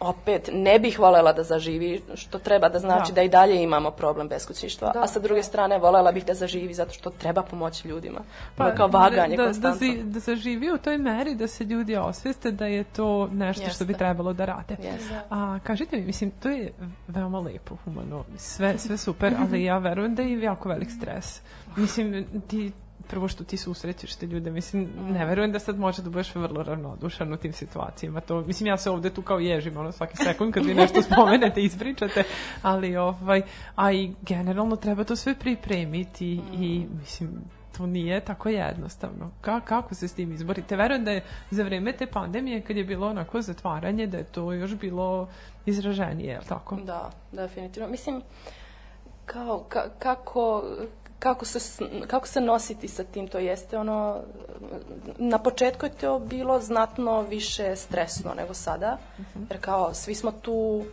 opet ne bih volela da zaživi, što treba da znači da, Da. i dalje imamo problem beskućništva, Da, a sa druge da. strane volela bih da zaživi zato što treba pomoći ljudima. Pa, kao vaganje da, da, konstantno. zi- da zaživi u toj meri da se ljudi osveste da je to nešto što bi Jeste. trebalo da rade. Jeste. A kažite mi, mislim, to je veoma lepo, humano, sve, sve super, ali ja verujem da je jako velik stres. Mislim, ti prvo što ti susrećeš te ljude, mislim, ne verujem da sad može da budeš vrlo ravnodušan u tim situacijama. To, mislim, ja se ovde tu kao ježim, ono, svaki sekund kad vi nešto spomenete, ispričate, ali, ovaj, a i generalno treba to sve pripremiti i, mislim, to nije tako jednostavno. Ka, kako se s tim izborite? Verujem da je za vreme te pandemije, kad je bilo onako zatvaranje, da je to još bilo izraženije, je li tako? Da, definitivno. Mislim, kao, ka, kako, kako, se, kako se nositi sa tim, to jeste ono, na početku je to bilo znatno više stresno nego sada, jer kao svi smo tu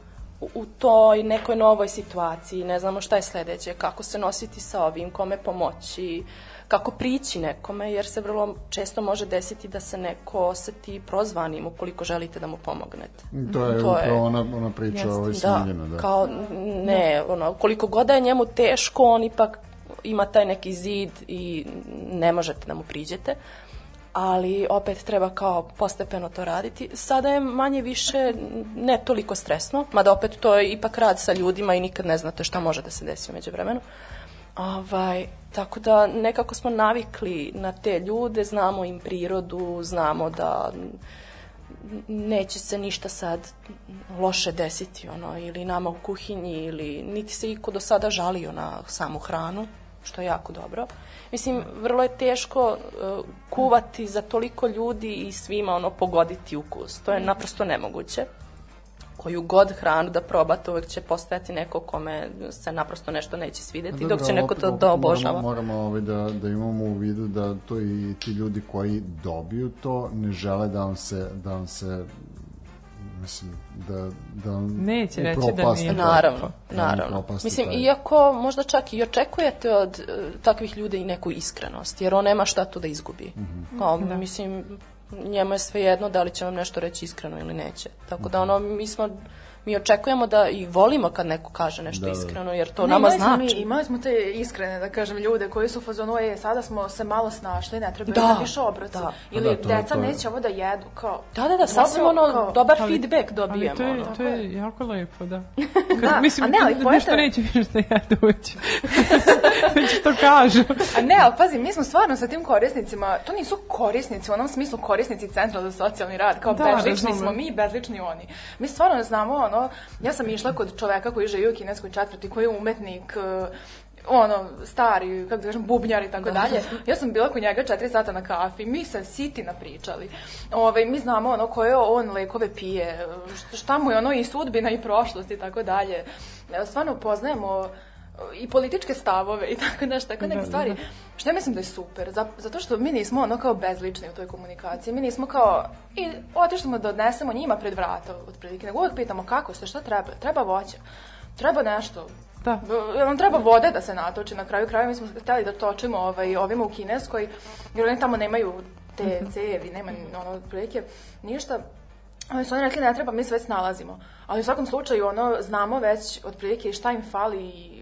u, u toj nekoj novoj situaciji, ne znamo šta je sledeće, kako se nositi sa ovim, kome pomoći, kako prići nekome, jer se vrlo često može desiti da se neko oseti prozvanim ukoliko želite da mu pomognete. To je To je- upravo ona, ona priča ovaj Da, Smiljana. Da. kao ne, ono, koliko god da je njemu teško, on ipak ima taj neki zid i ne možete da mu priđete ali opet treba kao postepeno to raditi. Sada je manje više ne toliko stresno, mada opet to je ipak rad sa ljudima i nikad ne znate šta može da se desi umeđu vremenu. Ovaj, tako da nekako smo navikli na te ljude, znamo im prirodu, znamo da neće se ništa sad loše desiti ono ili nama u kuhinji ili niti se iko do sada žalio na samu hranu što je jako dobro. Mislim, vrlo je teško uh, kuvati za toliko ljudi i svima ono pogoditi ukus. To je naprosto nemoguće. Koju god hranu da probate, uvek će postojati neko kome se naprosto nešto neće svideti, Dobro, dok će neko to da obožava. Moramo, moramo ovaj da, da imamo u vidu da to i ti ljudi koji dobiju to ne žele da vam se, da vam se mislim, da, da Neće reći da upropaste nije to. Naravno, Da naravno. Mislim, taj- iako možda čak i očekujete od e, takvih ljudi i neku iskrenost, jer on nema šta tu da izgubi. Mhm. Kao, mislim, njemu je sve jedno da li će vam nešto reći iskreno ili neće. Tako da ono, mi smo mi očekujemo da i volimo kad neko kaže nešto Da, da. iskreno, jer to Ne, nama imali smo znači. Mi, imali smo te iskrene, da kažem, ljude koji su fazonu, e, sada smo se malo snašli, ne treba Da, da, više obroci. da. Ili Da, to- deca to je- neće ovo da jedu, kao... Da, da, da, sasvim ono, kao- dobar Ali- feedback Ali dobijemo. to je, ono. to je jako lepo, da. Da, Kad, mislim, a ne, ali da pojete- nešto neće više da jedu, već, već to kažu. A ne, ali pazi, mi smo stvarno sa tim korisnicima, to nisu korisnici u onom smislu korisnici centra za socijalni rad, kao Da, bezlični smo mi, bezlični oni. Mi stvarno znamo, ono, ja sam išla kod čoveka koji živi u kineskoj četvrti, koji je umetnik, eh, ono, stari, kako da kažem, bubnjar i tako dalje. Ja sam bila kod njega četiri sata na kafi, mi se siti napričali. Ove, mi znamo ono koje on lekove pije, šta mu je ono i sudbina i prošlost i tako dalje. E, Stvarno poznajemo i političke stavove i tako nešto, tako neke Da, stvari. da. Što ja mislim da je super, za- zato što mi nismo ono kao bezlični u toj komunikaciji, mi nismo kao, i otišli smo da odnesemo njima pred vrata, otprilike, nego uvek pitamo kako ste, šta treba, treba voća, treba nešto, Da. Jel nam treba vode da se natoči na kraju kraja, mi smo hteli da točimo ovaj, ovima u Kineskoj, jer oni tamo nemaju te cevi, nema ono, otprilike, ništa. Ali su oni rekli ne treba, mi se već snalazimo. Ali u svakom slučaju, ono, znamo već otprilike šta im fali i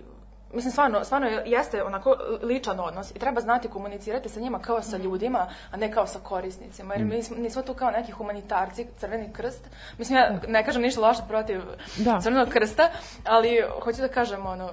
Mislim, stvarno, stvarno jeste onako ličan odnos i treba znati komunicirati sa njima kao sa ljudima, a ne kao sa korisnicima. Jer mi nismo, nismo tu kao neki humanitarci, crveni krst. Mislim, ja ne kažem ništa loše protiv Da. crvenog krsta, ali hoću da kažem, ono,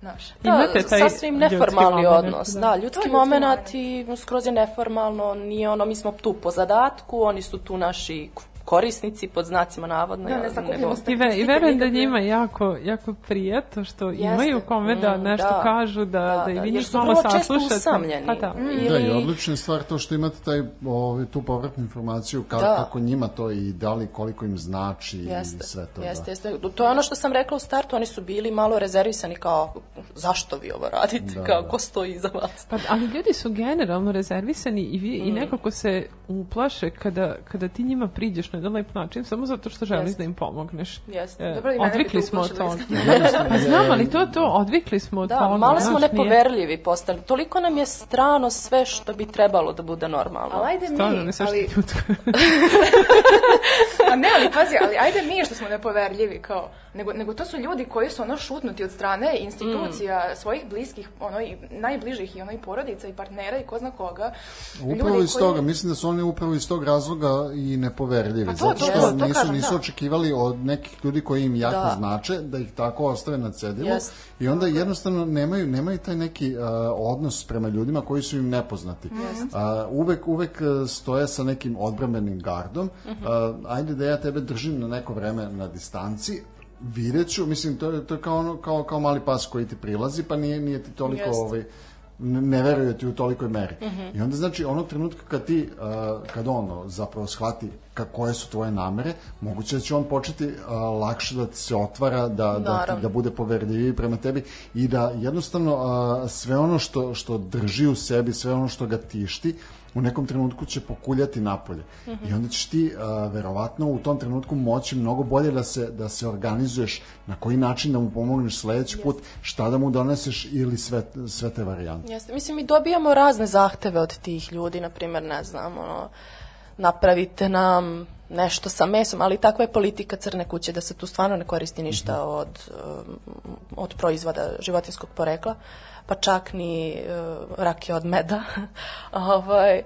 znaš, Imate taj sasvim ljudski neformalni moment, odnos. da. Da, ljudski ljudski moment i skroz je neformalno, nije ono, mi smo tu po zadatku, oni su tu naši korisnici pod znacima navodno. Da, ne sakupljamo nego- I, I verujem da njima jako, jako prijeto što Jeste. imaju kome da Mm, nešto da. kažu, da, da, i vi jer njih su malo vrlo često saslušate. usamljeni. Pa da. Mm. Da, i Ili- odlična je stvar to što imate taj, ovaj, tu povratnu informaciju ka, Da. kako njima to i da li koliko im znači i Jeste, sve to. jeste, da. jeste. To je ono što sam rekla u startu, oni su bili malo rezervisani kao zašto vi ovo radite, Da, kao da. ko stoji iza vas. Pa, ali ljudi su generalno rezervisani i, vi, Mm. i nekako se uplaše kada, kada ti njima priđeš na jedan lep način samo zato što želiš Jeste. da im pomogneš. Jeste. E, Dobro, odvikli smo od toga. Pa znam, ali to to, odvikli smo od Da, toga. malo smo znaš, nije- nepoverljivi postali. Toliko nam je strano sve što bi trebalo da bude normalno. Ali ajde mi, Stvarno, ne sve što ali, a ne, ali pazi, ali ajde mi što smo nepoverljivi, kao, nego, nego to su ljudi koji su ono šutnuti od strane institucija, svojih bliskih, ono, i najbližih i ono i porodica i partnera i ko zna koga. Upravo Ljudi iz koji- toga, mislim da su oni upravo iz tog razloga i nepoverljivi. Pa to, zato to, što to, to nisu, kažem, nisu da. očekivali od nekih ljudi koji im jako Da. znače da ih tako ostave na cedilu Jest. i onda jednostavno nemaju, nemaju taj neki uh, odnos prema ljudima koji su im nepoznati. Uh, uvek, uvek uh, stoje sa nekim odbrambenim gardom. Uh, ajde da ja tebe držim na neko vreme na distanci, vidjet ću, mislim, to je, to je kao, ono, kao, kao mali pas koji ti prilazi, pa nije, nije ti toliko Jeste. ovaj, ne veruje ti u tolikoj meri. I onda znači onog trenutka kad ti, uh, kad on zapravo shvati ka, koje su tvoje namere, moguće da će on početi uh, lakše da se otvara, da, da, da bude poverljiviji prema tebi i da jednostavno uh, sve ono što, što drži u sebi, sve ono što ga tišti, u nekom trenutku će pokuljati napolje. I onda ćeš ti uh, verovatno u tom trenutku moći mnogo bolje da se, da se organizuješ na koji način da mu pomogneš sledeći put, šta da mu doneseš ili sve, sve te varijante. Jeste. Mislim, mi dobijamo razne zahteve od tih ljudi, na primjer, ne znam, ono, napravite nam nešto sa mesom, ali takva je politika crne kuće da se tu stvarno ne koristi ništa od, um, od proizvoda životinskog porekla, pa čak ni uh, rakije od meda. ovaj,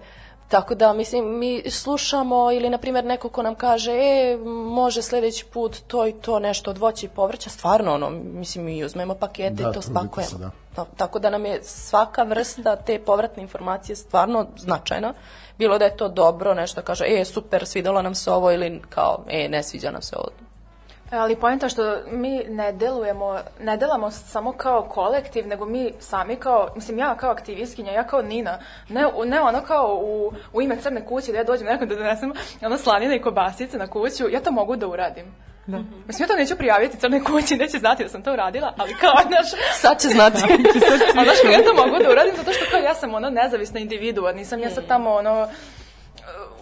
Tako da, mislim, mi slušamo ili, na primjer, neko ko nam kaže, e, može sledeći put to i to nešto od voća i povrća, stvarno, ono, mislim, mi uzmemo pakete Da, i to spakujemo. se, da. Ta- Tako da nam je svaka vrsta te povratne informacije stvarno značajna. Bilo da je to dobro, nešto kaže, e, super, svidalo nam se ovo ili kao, e, ne sviđa nam se ovo. Ali pojenta što mi ne delujemo, ne delamo samo kao kolektiv, nego mi sami kao, mislim ja kao aktivistkinja, ja kao Nina, ne, ne ono kao u, u ime crne kuće da ja dođem nekom da donesem ono slanine i kobasice na kuću, ja to mogu da uradim. Da. Mislim, ja to neću prijaviti crnoj kući, neće znati da sam to uradila, ali kao, znaš, Sad će znati. a znaš ja to mogu da uradim, zato što kao ja sam ono nezavisna individua, nisam ja sad tamo ono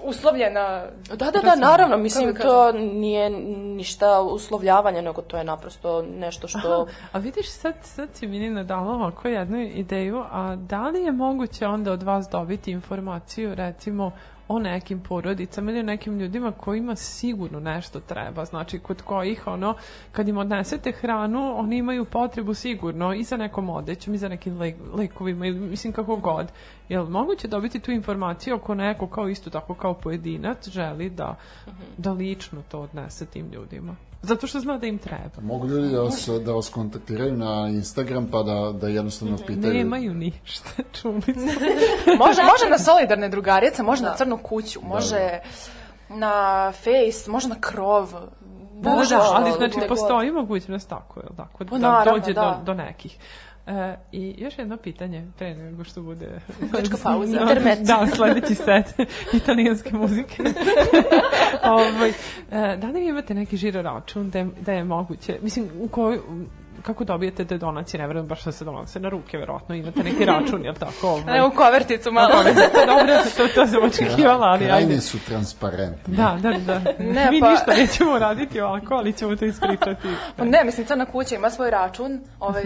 uslovljena. Da, da, da, naravno, mislim, to nije ništa uslovljavanje, nego to je naprosto nešto što... A vidiš, sad, sad si mi Nina dala ovako jednu ideju, a da li je moguće onda od vas dobiti informaciju, recimo, o nekim porodicama ili o nekim ljudima kojima sigurno nešto treba, znači kod kojih ono, kad im odnesete hranu, oni imaju potrebu sigurno i za nekom odećom i za nekim le lekovima ili mislim kako god. Jel moguće dobiti tu informaciju ako neko kao isto tako kao pojedinac želi da, da lično to odnese tim ljudima? Zato što zna da im treba. Mogu ljudi da vas, da vas kontaktiraju na Instagram pa da, da jednostavno pitaju... Nemaju ništa, čuli smo. može, može na solidarne drugarice, može na crnu kuću, može na face, može na krov. Da, da, Može, da, ali znači postoji mogućnost tako, jel tako, Pa da naravno, dođe da. do, do nekih. E, I još jedno pitanje, pre nego što bude... Kratka pauza. Da, Intermezzo. Da, sledeći set italijanske muzike. ovaj, e, da li vi imate neki žiro račun da, je- da je moguće, mislim, u kojoj, kako dobijete te donacije, ne verujem baš da se donose na ruke, verovatno imate neki račun, jel tako? Ovaj. Evo koverticu malo. Pa dobro, to, to sam očekivala, ali ajde. Krajnje su transparentni. Da, da, da. Ne, Mi pa- ništa nećemo raditi ovako, ali ćemo to ispričati. Pa ne, mislim, Crna kuća ima svoj račun, ovaj,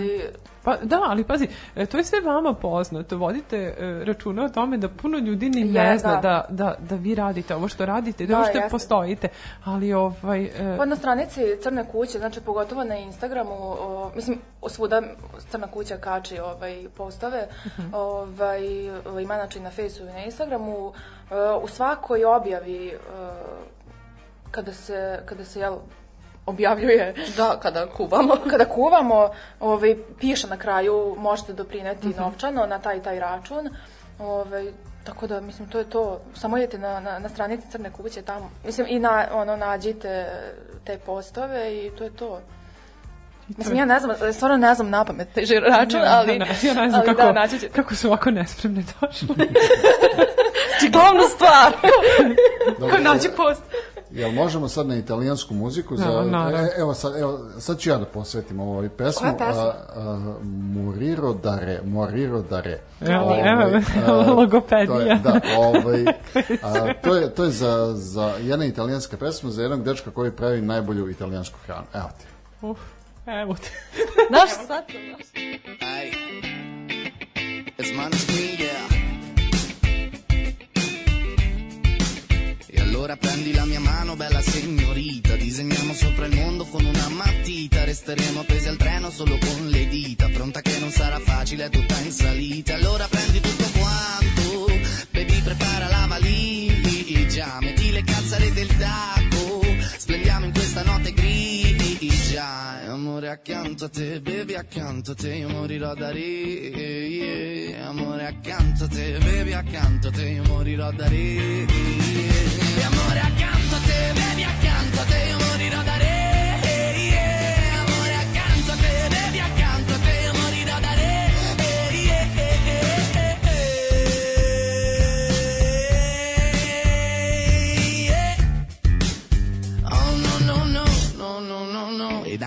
Pa da, ali pazi, e, to je sve vama poznato. Vodite e, računa o tome da puno ljudi ni ne Je, zna da. da, da, da vi radite ovo što radite, da, Da, uopšte jeste. postojite. Ali ovaj... e, Pa na stranici Crne kuće, znači pogotovo na Instagramu, o, mislim, svuda Crna kuća kači ovaj, postave, ovaj, ima znači na Facebooku i na Instagramu, e, u svakoj objavi e, kada se, kada se jel, objavljuje Da, kada kuvamo. kada kuvamo, ovaj, piše na kraju možete doprineti novčano na taj taj račun. Ovaj, tako da, mislim, to je to. Samo idete na, na, na stranici Crne kuće tamo. Mislim, i na, ono, nađite te postove i to je to. Mislim, ja ne znam, stvarno ne znam na pamet taj žiro račun, ali, ne, ja ne znam ali kako, da, naći će. kako su ovako nespremne. Znači, glavnu stvar. Dobro, Ko naći post. Jel možemo sad na italijansku muziku? Za, Da, naravno. e, evo, sad, evo, sad ću ja da posvetim ovoj pesmu. Koja pesma? A, a, Moriro dare, Moriro dare. Evo, Ovaj, evo, a, logopedija. To je, da, ovaj, a, to je, to je za, za jedna italijanska pesma, za jednog dečka koji pravi najbolju italijansku hranu. Evo ti. Uf, evo te. Znaš, sad Ay. Es Maneskin, yeah. Allora prendi la mia mano, bella signorita, disegniamo sopra il mondo con una matita, resteremo appesi al treno solo con le dita, pronta che non sarà facile, è tutta in salita. Allora prendi tutto quanto, baby prepara la valigia, metti le calzare del tacco, splendiamo in questa notte grigia. Amore accanto a te, baby accanto a te, io morirò da re. Amore accanto a te, baby accanto a te, io morirò da re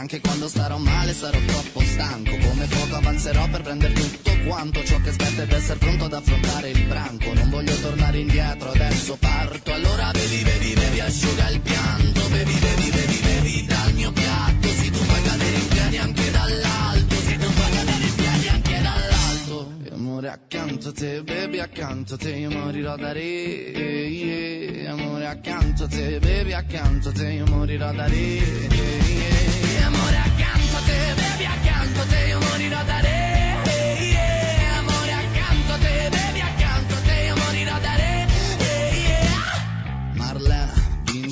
anche quando starò male sarò troppo stanco. Come fuoco avanzerò per prendere tutto quanto Ciò che aspetta ed essere pronto ad affrontare il branco. Non voglio tornare indietro, adesso parto. Allora bevi, bevi, bevi, asciuga il pianto. Bevi, bevi, bevi, bevi dal mio piatto. Se tu fai cadere in piedi anche dall'alto. Se tu fai cadere in piedi anche dall'alto. E amore accanto a te, baby accanto a te Io morirò da re. Yeah. Amore accanto a te, baby accanto a te Io morirò da re. Yeah. Amore accanto a te, baby accanto a te Io morirò da re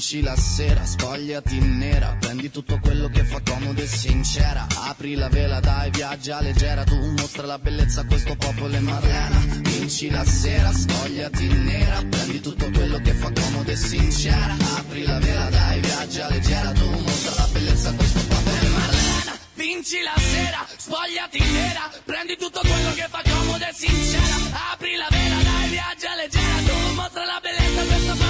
vinci la sera, spogliati nera, prendi tutto quello che fa comodo e sincera, apri la vela, dai, viaggia leggera, tu mostra la bellezza a questo popolo e Marlena, vinci la sera, spogliati nera, prendi tutto quello che fa comodo e sincera, apri la vela, dai, viaggia leggera, tu mostra la bellezza a questo popolo e Marlena. Vinci la sera, spogliati nera, prendi tutto quello che fa comodo e sincera, apri la vela, dai, viaggia leggera, tu mostra la bellezza a questo popolo.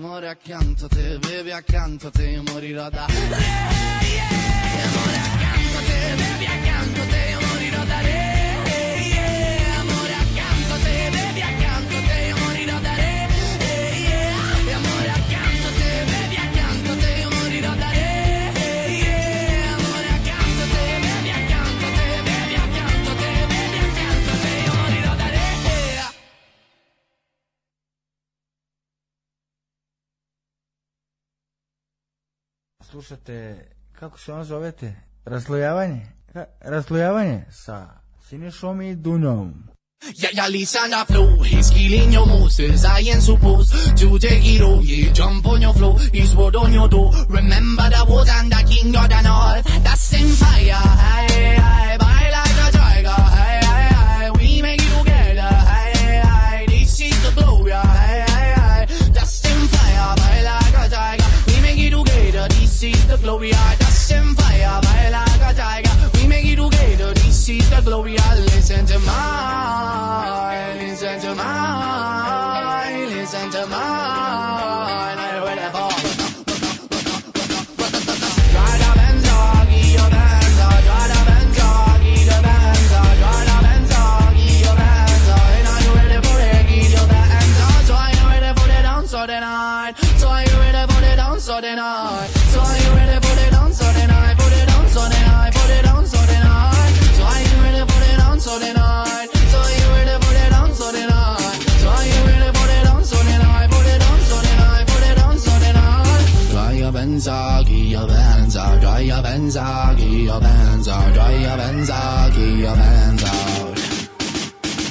Amore accanto a te, bevi accanto a te, morirò da. Amore accanto a te, bevi accanto a te, Slušate, kako se on zovete? Raslojavanje? Ka- Raslojavanje sa Sinišom i ja listen the flow, he's killing your moves, I ain't supposed to take it all, yeah, jump on your flow, he's word on your door, remember the wars and the king of the north, that's same fire, hey, hey, glory, listen to mine. Your Benza, key your Benza, dry your Benza, key your Benza.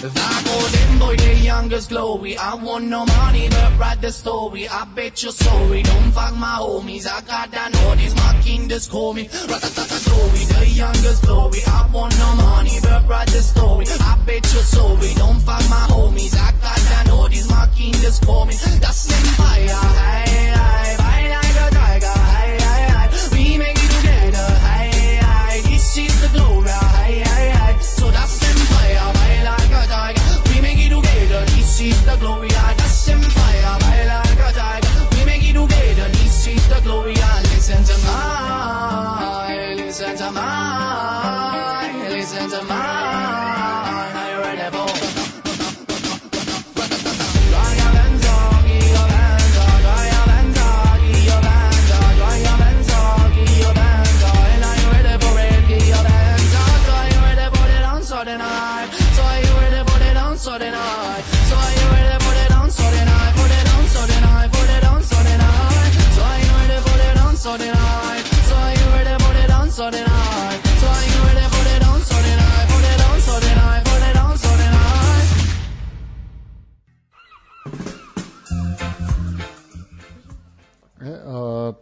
That golden boy, the youngest glory. I want no money, but write the story. I bet you're sorry. Don't fuck my homies. I got that notice. My king just call me. Ratatata glory, the youngest glory. I want no money, but write the story. I bet you're sorry. Don't fuck my homies. I got that notice. My king just call me. That's empire. Hey,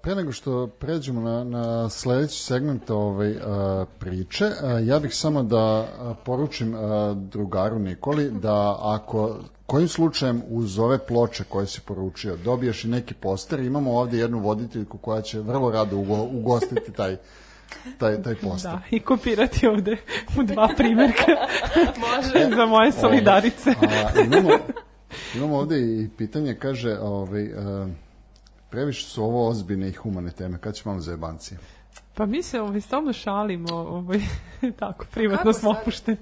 pre nego što pređemo na, na sledeći segment ovaj, a, priče, a, ja bih samo da poručim a, drugaru Nikoli da ako kojim slučajem uz ove ploče koje si poručio dobiješ i neki poster, imamo ovde jednu voditeljku koja će vrlo rado ugo, ugostiti taj taj, taj poster. Da, i kopirati ovde u dva primjerka. Može. za moje solidarice. A, imamo, imamo ovde i pitanje, kaže, ovaj, a, previše su ovo ozbiljne i humane teme, kad će malo za jebancije? Pa mi se ovaj, stalno šalimo, ovaj, tako, privatno Kako smo opušteni.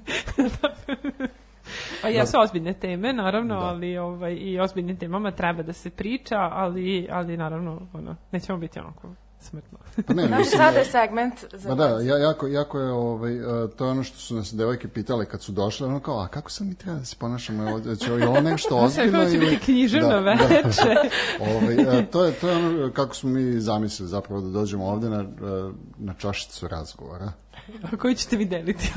pa jesu ozbiljne teme, naravno, ali ovaj, i ozbiljnim temama treba da se priča, ali, ali naravno, ono, nećemo biti onako smrtno. Pa ne, Znači, mislim, sada je segment za Ma da, ja, jako, jako je, ovaj, uh, to je ono što su nas devojke pitale kad su došle, ono kao, a kako sam mi treba da se ponašamo, ovdje, će ovo nešto ozbiljno Kako će ili... biti književno veče. ovaj, uh, to, je, to je ono kako smo mi zamislili zapravo da dođemo ovde na, na čašicu razgovora. A koji ćete vi deliti?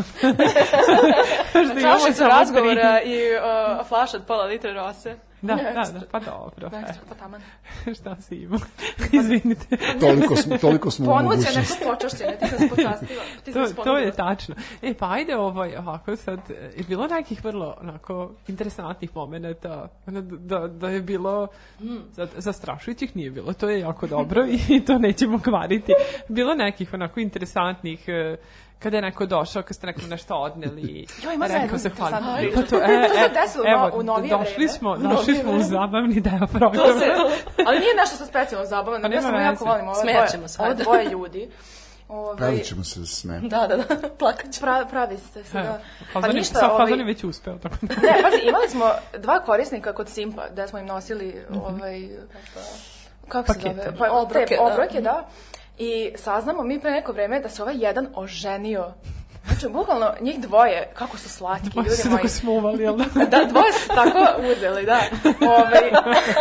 Čašicu razgovora i uh, flaš od pola litre rose. Da, da, da, pa dobro. Da, e, pa taman. šta si imao? Izvinite. Toliko smo, toliko smo u Ponuće mogućnosti. neko počašćene, ti sam se počastila. Ti To, to je tačno. E, pa ajde ovaj, ovako sad, je bilo nekih vrlo onako interesantnih momenta, ono, da, da je bilo, za, zastrašujućih nije bilo, to je jako dobro i to nećemo kvariti. Bilo nekih onako interesantnih, e, kada je neko došao, kad ste nekom nešto odneli, Joj, ima rekao se hvala. Pa to, e, To se e, desilo evo, u novije došli vreme. smo, došli smo u zabavni deo To programa. se, ali nije nešto sa specijalno zabavno, Pa ja samo jako volim ove dvoje, se, ove dvoje ljudi. Ove, Pravit ćemo se da sme. Da, da, da, plakat ću. pra, pravi ste se, da. Pa je- ništa, sa- ovaj, Fazon je već uspeo, tako da. Ne, pazi, imali smo dva korisnika kod Simpa, gde smo im nosili ovaj, kako se zove? Pa, Obroke, te da. obroke, da. I saznamo mi pre neko vreme da se ovaj jedan oženio. Znači, bukvalno njih dvoje, kako su slatki, Oni ljudi su moji. tako smuvali, jel da? Da, dvoje su tako uzeli, da. Ove,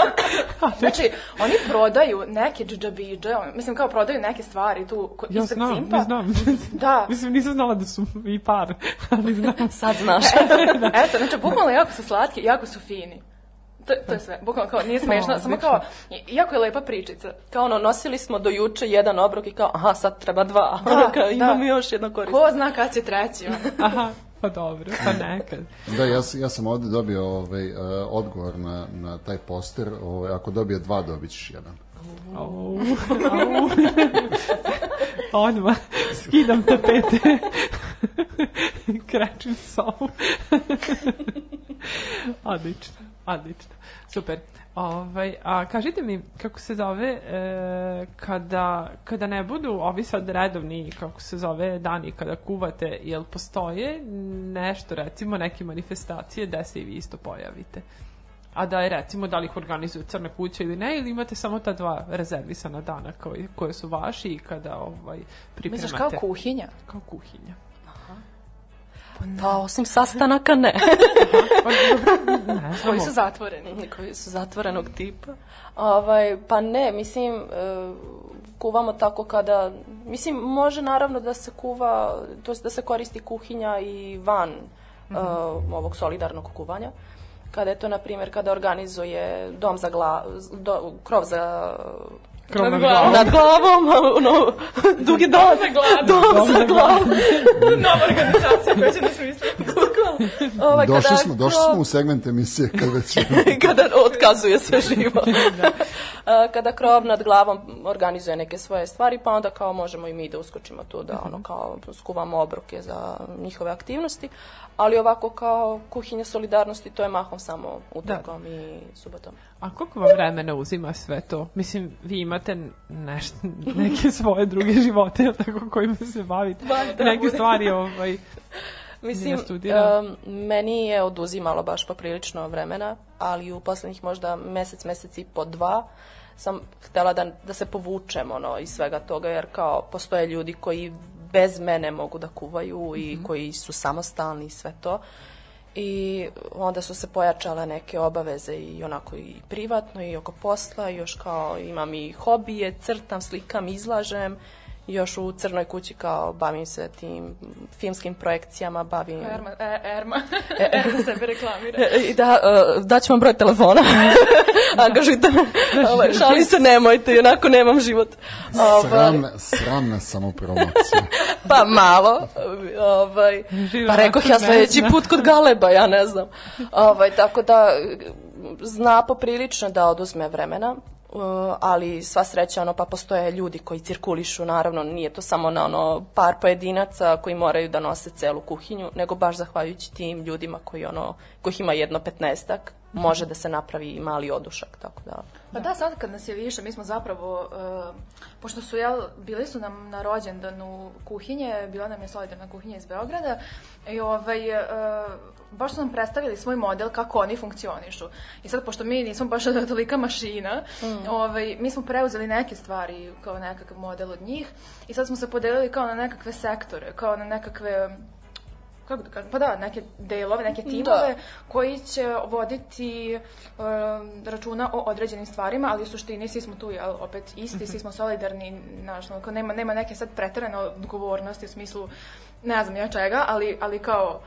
znači, oni prodaju neke dždžabidže, on- mislim kao prodaju neke stvari tu ko- Ja ispred znam, Simpa. ne znam. Da. Mislim, nisam znala da su i par, ali znam. Sad znaš. Eto, znači, bukvalno jako su slatki, jako su fini. To, to je sve, bukvalno kao, nije smešno, samo kao, jako je lepa pričica. Kao ono, nosili smo do juče jedan obrok i kao, aha, sad treba dva. Da, Ono kao, imamo da. još jedno korisno. Ko zna kad će treći. Aha, pa dobro, pa nekad. Da, ja, sam- ja sam ovde dobio ovaj, uh, odgovor na, na taj poster. Ovaj, ako dobije dva, dobit ćeš jedan. Au, au. Odmah skidam tapete. Krećem sobu. odlično, odlično. Super. Ovaj, a kažite mi, kako se zove, e, kada, kada ne budu ovi sad redovni, kako se zove, dani kada kuvate, jel postoje nešto, recimo, neke manifestacije gde se i vi isto pojavite? a da je recimo da li ih organizuju crne kuće ili ne, ili imate samo ta dva rezervisana dana koji, koje su vaši i kada ovaj, pripremate. Misliš kao kuhinja? Kao kuhinja. Pa osim sastanaka ne. Pa, dobro, ne Koji su zatvoreni. koji su zatvorenog tipa. Ovaj, pa ne, mislim, e, kuvamo tako kada, mislim, može naravno da se kuva, to da se koristi kuhinja i van e, ovog solidarnog kuvanja. Kada je to, na primjer, kada organizuje dom za gla, do, krov za Krov nad glavom. nad glavom, ono, dugi dom za glavu. Dom za glavu. Nova organizacija koja će da smisli. Bukvalno. Ovaj, Došli kada smo, došli smo u segment emisije kad već kada otkazuje se živo. A, kada krov nad glavom organizuje neke svoje stvari, pa onda kao možemo i mi da uskočimo tu, da ono kao skuvamo obroke za njihove aktivnosti, ali ovako kao kuhinja solidarnosti, to je mahom samo utorkom i subotom. A koliko vam vremena uzima sve to? Mislim, vi imate nešto, neke svoje druge živote, tako, kojima se bavite. da, neke bude. stvari, ovaj, Mislim, em, meni je oduzimalo baš poprilično vremena, ali u poslednjih možda mesec, mesec i po dva sam htela da, da se povučem ono, iz svega toga, jer kao postoje ljudi koji bez mene mogu da kuvaju i koji su samostalni i sve to. I onda su se pojačale neke obaveze i onako i privatno i oko posla, i još kao imam i hobije, crtam, slikam, izlažem, još u Crnoj kući kao bavim se tim filmskim projekcijama, bavim... Erma, e, Erma. Erma sebe reklamira. E, I da, uh, daću vam broj telefona. Angažujte me. Ovaj, šalim se, nemojte, onako nemam život. Ovaj, sramna, sramna samopromocija. pa malo. Ovaj, pa rekoh ja sledeći put kod Galeba, ja ne znam. Ovaj, tako da zna poprilično da oduzme vremena. Uh, ali sva sreća ono pa postoje ljudi koji cirkulišu naravno nije to samo na ono par pojedinaca koji moraju da nose celu kuhinju nego baš zahvaljujući tim ljudima koji ono kojih ima jedno petnestak može da se napravi mali odušak tako da. Pa da, sad kad nas je više, mi smo zapravo, uh, pošto su, jel, bili su nam na rođendanu kuhinje, bila nam je solidarna kuhinja iz Beograda, i ovaj, uh, baš su nam predstavili svoj model kako oni funkcionišu. I sad, pošto mi nismo baš tolika mašina, ovaj, mi smo preuzeli neke stvari kao nekakav model od njih i sad smo se podelili kao na nekakve sektore, kao na nekakve kako da kažem, pa da, neke delove, neke timove koji će voditi um, računa o određenim stvarima, ali u suštini svi smo tu, jel, opet isti, svi smo solidarni, znaš, nema, nema neke sad pretarane odgovornosti u smislu, ne znam ja čega, ali, ali kao,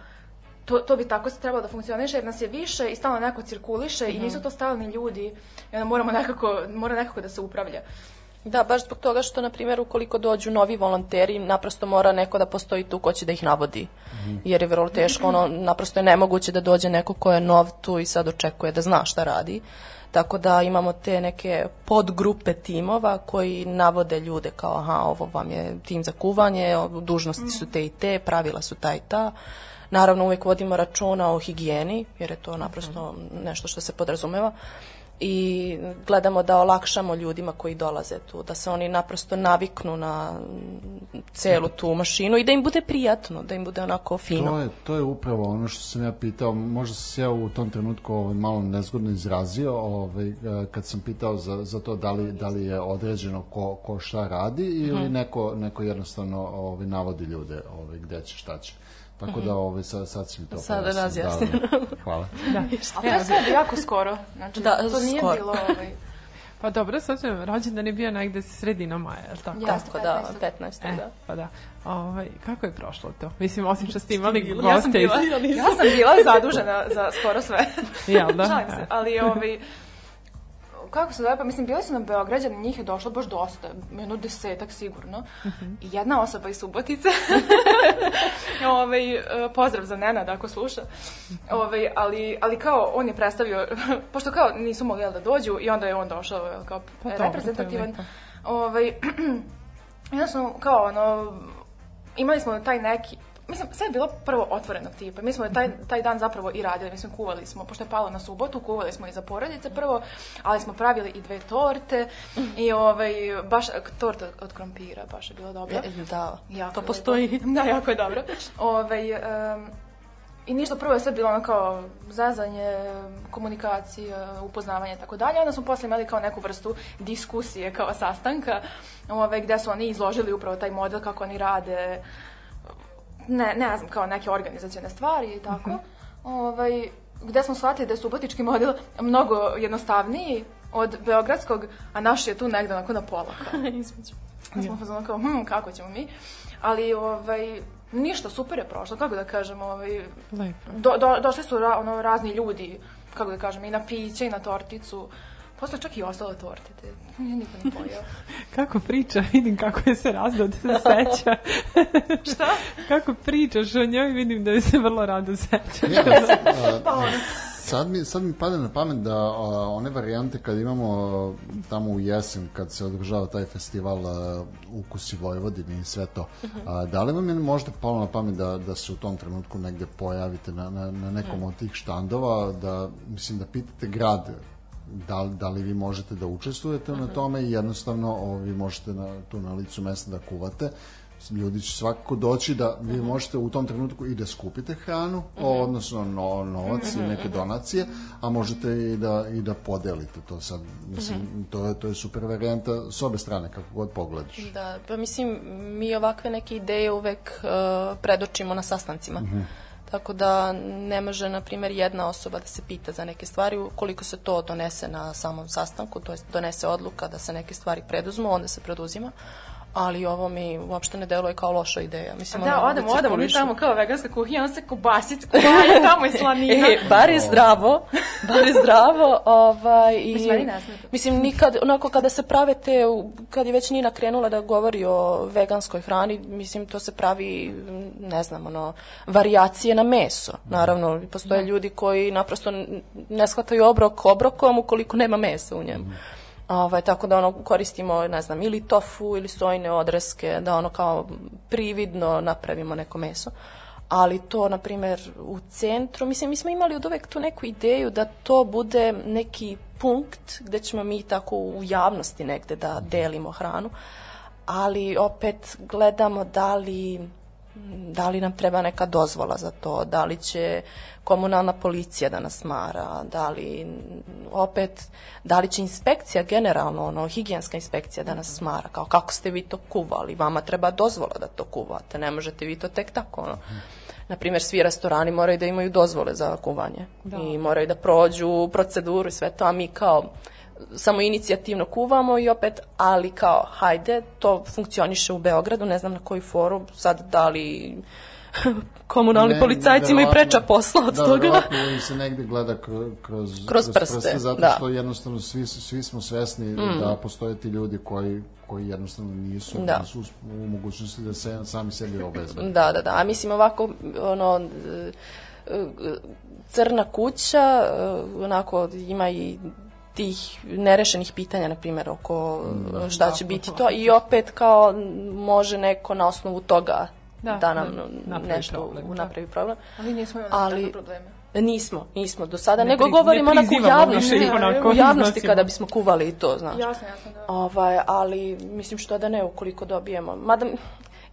to, to bi tako trebalo da funkcioniše jer nas je više i stalno neko cirkuliše i nisu to stalni ljudi i onda moramo nekako, mora nekako da se upravlja. Da, baš zbog toga što, na primjer, ukoliko dođu novi volonteri, naprosto mora neko da postoji tu ko će da ih navodi. Jer je vrlo teško, ono, naprosto je nemoguće da dođe neko ko je nov tu i sad očekuje da zna šta radi. Tako da imamo te neke podgrupe timova koji navode ljude kao aha, ovo vam je tim za kuvanje, dužnosti su te i te, pravila su ta i ta. Naravno, uvijek vodimo računa o higijeni, jer je to naprosto nešto što se podrazumeva i gledamo da olakšamo ljudima koji dolaze tu, da se oni naprosto naviknu na celu tu mašinu i da im bude prijatno, da im bude onako fino. To je, to je upravo ono što sam ja pitao, možda sam se ja u tom trenutku ovaj, malo nezgodno izrazio, ovaj, eh, kad sam pitao za, za to da li, da li je određeno ko, ko šta radi ili Mhm. neko, neko jednostavno ovaj, navodi ljude ovaj, gde će, šta će. Tako da ovaj, sad, sad si mi to. Sada pojasnio. razjasnjeno. Da, da. Hvala. A to je sve jako skoro, znači Da, to nije skoro. bilo ovaj, Pa dobro, sad ću, rođendan je bio negde sredinom maja, je li tako? Tako da, 15. 15. E, da. pa da. Ovaj, kako je prošlo to? Mislim, osim što ste imali Ja sam goste bila, ja sam bila zadužena za skoro sve. Jel da? Šalim se, ali ovaj, kako se zove, pa mislim, bili su nam Beograđani, njih je došlo baš dosta, jedno desetak sigurno. I jedna osoba iz Subotice. ovaj, e, pozdrav za Nenada ako sluša. Ovaj, ali, ali kao, on je predstavio, pošto kao nisu mogli da dođu i onda je on došao kao Pa dobro, reprezentativan. Ovaj, I onda smo kao ono, imali smo taj neki, mislim, sve je bilo prvo otvorenog tipa. Mi smo taj, taj dan zapravo i radili, mislim, kuvali smo, pošto je palo na subotu, kuvali smo i za porodice prvo, ali smo pravili i dve torte i ovaj, baš torta od krompira, baš je bilo dobro. E, Da, Jako to postoji. lepo. Da, jako je dobro. Ovaj, em, I ništa, prvo je sve bilo ono kao zazanje, komunikacija, upoznavanje i tako dalje. Onda smo posle imali kao neku vrstu diskusije kao sastanka, ove, gde su oni izložili upravo taj model kako oni rade, ne, ne znam, kao neke organizacione stvari i tako. ovaj, gde smo shvatili da je subotički model mnogo jednostavniji od beogradskog, a naš je tu negde onako na pola. Kao. Ja smo fazonu kao, hm, kako ćemo mi? Ali, ovaj, ništa, super je prošlo, kako da kažem, ovaj, Lepo. do, do, došli su ra, ono, razni ljudi, kako da kažem, i na piće i na torticu. Posle čak i ostale torte, te nije niko ni pojao. Kako priča, vidim kako je se rado da se seća. Šta? kako pričaš o njoj, vidim da je se vrlo rado seća. Ja, a, sad, mi, sad mi pada na pamet da a, one varijante kad imamo a, tamo u jesen, kad se održava taj festival a, Ukusi Vojvodine i sve to, a, da li vam je možda palo na pamet da, da se u tom trenutku negde pojavite na, na, na nekom od tih štandova, da, mislim, da pitate grad da, da li vi možete da učestvujete na tome i jednostavno vi možete na, tu na licu mesta da kuvate. Ljudi će svakako doći da vi možete u tom trenutku i da skupite hranu, odnosno no, novac i neke donacije, a možete i da, i da podelite to sad. Mislim, to, je, to je super varijanta s obe strane, kako god pogledaš. Da, pa mislim, mi ovakve neke ideje uvek uh, predočimo na sastancima. Tako da ne može, na primjer, jedna osoba da se pita za neke stvari, ukoliko se to donese na samom sastanku, to je donese odluka da se neke stvari preduzmu, onda se preduzima. Ali ovo mi uopšte ne deluje kao loša ideja. Mislim, Da, odemo, odemo mi tamo kao veganska kuhinja, on se kobasic, kuhinja tamo i slanina. E, bar je zdravo, bar je zdravo, ovaj, i, Mislim, mislim, nikad, onako, kada se prave te, kad je već Nina krenula da govori o veganskoj hrani, mislim, to se pravi, ne znam, ono, varijacije na meso. Naravno, postoje ljudi koji naprosto ne shvataju obrok obrokom ukoliko nema mesa u njemu. Ovaj, tako da ono koristimo, ne znam, ili tofu ili sojne odreske, da ono kao prividno napravimo neko meso. Ali to, na primjer, u centru, mislim, mi smo imali od uvek tu neku ideju da to bude neki punkt gde ćemo mi tako u javnosti negde da delimo hranu, ali opet gledamo da li da li nam treba neka dozvola za to, da li će komunalna policija da nas mara, da li opet, da li će inspekcija generalno, ono, higijenska inspekcija da nas smara, kao kako ste vi to kuvali, vama treba dozvola da to kuvate, ne možete vi to tek tako, ono. Na primjer, svi restorani moraju da imaju dozvole za kuvanje i moraju da prođu proceduru i sve to, a mi kao samo inicijativno kuvamo i opet, ali kao, hajde, to funkcioniše u Beogradu, ne znam na koji forum, sad da li komunalni Ne, policajci imaju preča posla od da, toga. verovatno ili se negde gleda kroz, kroz, Kroz prste, zato da. što jednostavno svi, svi smo svesni da postoje ti ljudi koji, koji jednostavno nisu, Da. nisu u mogućnosti da se sami sebi obezbede. Da, da, da. A mislim ovako, ono, e, e, crna kuća, e, onako, ima i tih nerešenih pitanja, na primjer, oko e, šta će biti to i opet kao može neko na osnovu toga da, Da, nam da napravi nešto problem, da. napravi problem. Ali nismo imali Ali- probleme. Nismo, nismo do sada, Ne nego pri- govorimo ne onako u javnosti, ih onako u javnosti kada bismo kuvali i to, znaš. Jasno, jasno, da. Ovaj, ali mislim što da ne ukoliko dobijemo. Mada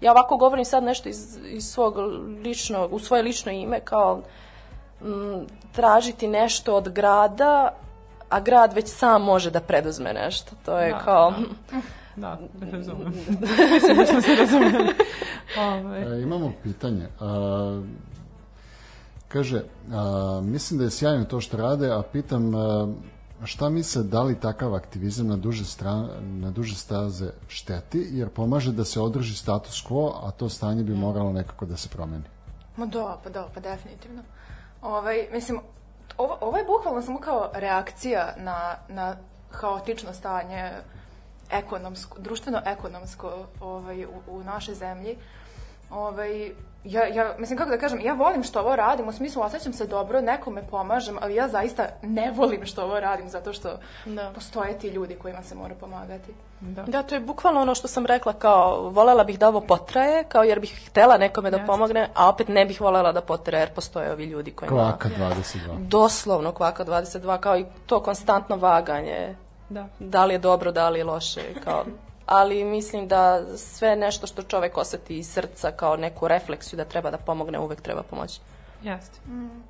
ja ovako govorim sad nešto iz, iz svog ličnog, u svoje lično ime kao m, tražiti nešto od grada, a grad već sam može da preduzme nešto. To je Da, kao... Da, razumem. Mislim da smo se razumeli. Ove, E, imamo pitanje. A, kaže, a, mislim da je sjajno to što rade, a pitam a, šta misle da li takav aktivizam na duže, stran, na duže staze šteti, jer pomaže da se održi status quo, a to stanje bi moralo nekako da se promeni. Ma da, pa da, pa definitivno. Ovaj, mislim, ovo, ovo je bukvalno samo kao reakcija na, na haotično stanje ekonomsko, društveno-ekonomsko ovaj, u, u našoj zemlji. Ovaj, ja, ja, mislim, kako da kažem, ja volim što ovo radim, u smislu osjećam se dobro, nekome pomažem, ali ja zaista ne volim što ovo radim, zato što Da. postoje ti ljudi kojima se mora pomagati. Da, to je bukvalno ono što sam rekla, kao volela bih da ovo potraje, kao jer bih htela nekome da Jeste. pomogne, a opet ne bih volela da potraje jer postoje ovi ljudi kojima... Kvaka 22. Doslovno kvaka 22, kao i to konstantno vaganje. da. Da li je dobro, da li je loše, kao ali mislim da sve nešto što čovek oseti iz srca kao neku refleksiju da treba da pomogne, uvek treba pomoći. Jeste. Mm.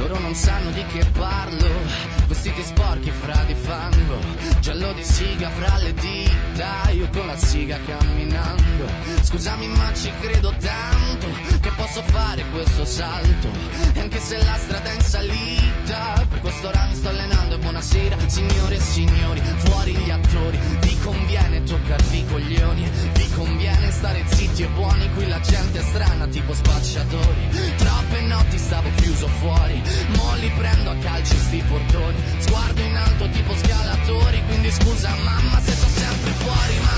Loro non sanno di che parlo. Vestiti sporchi fra di fango. Giallo di siga fra le dita. Io con la siga camminando. Scusami ma ci credo tanto posso fare questo salto? E anche se la strada è in salita Per questo ora sto allenando e buonasera Signore e signori, fuori gli attori. Vi conviene toccarvi i coglioni Vi conviene stare zitti e buoni Qui la gente è strana tipo spacciatori. Troppe notti stavo chiuso fuori Mo li prendo a calci sti portoni. Sguardo in alto tipo scalatori Quindi scusa mamma se sono sempre fuori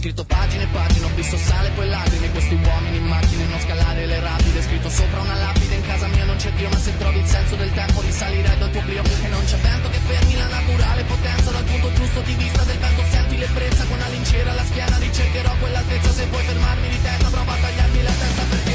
scritto pagine e pagine, ho visto sale poi lacrime, questi uomini in macchine, non scalare le rapide, scritto sopra una lapide, in casa mia non c'è Dio, ma se trovi il senso del tempo risalirei dal tuo brio, e non c'è vento che fermi la naturale potenza, dal punto giusto di vista del vento senti l'ebbrezza, con la lincera alla schiena ricercherò quell'altezza, se vuoi fermarmi di terra prova a tagliarmi la testa per te.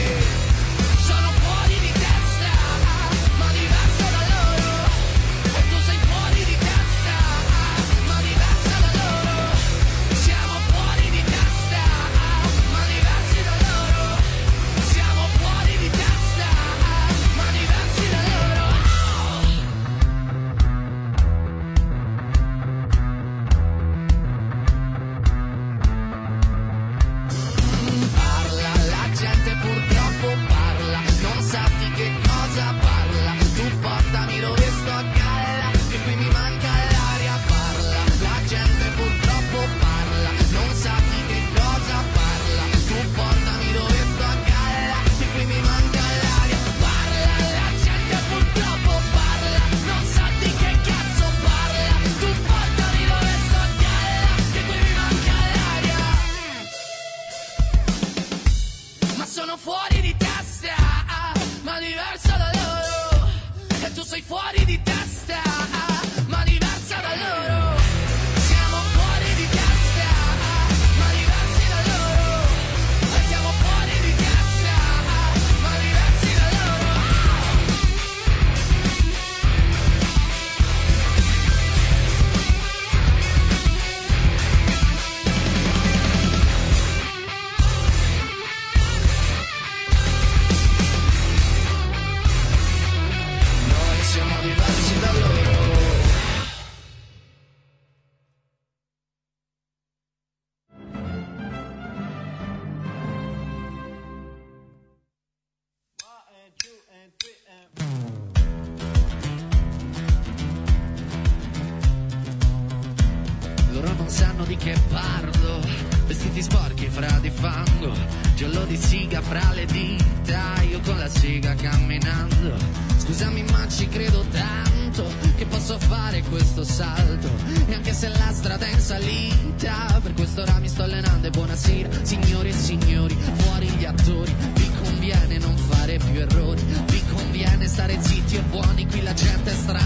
gente strana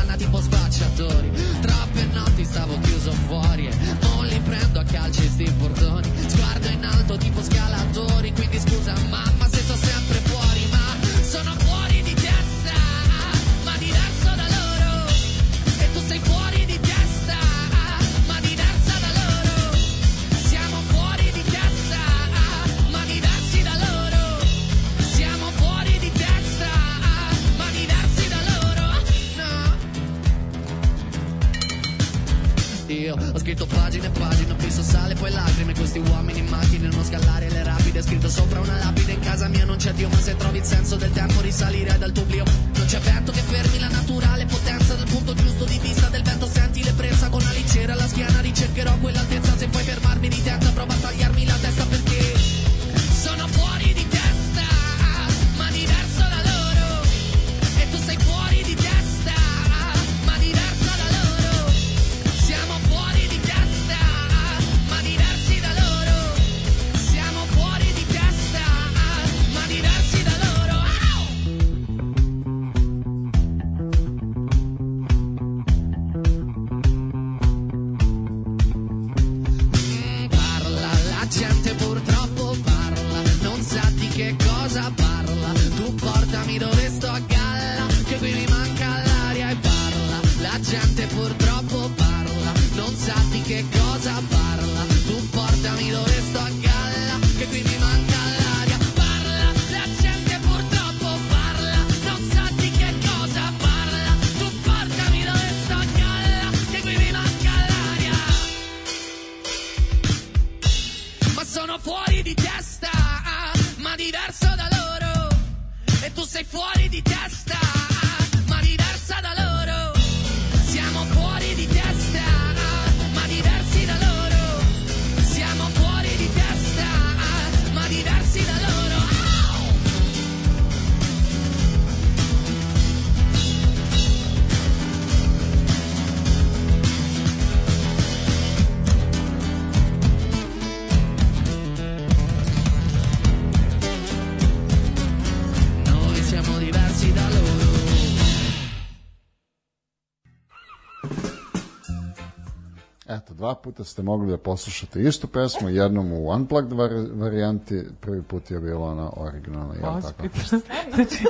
dva puta ste mogli da poslušate istu pesmu, jednom u unplugged vari- varijanti, prvi put je bila ona originalna, jel tako? Ozbiljno. Znači.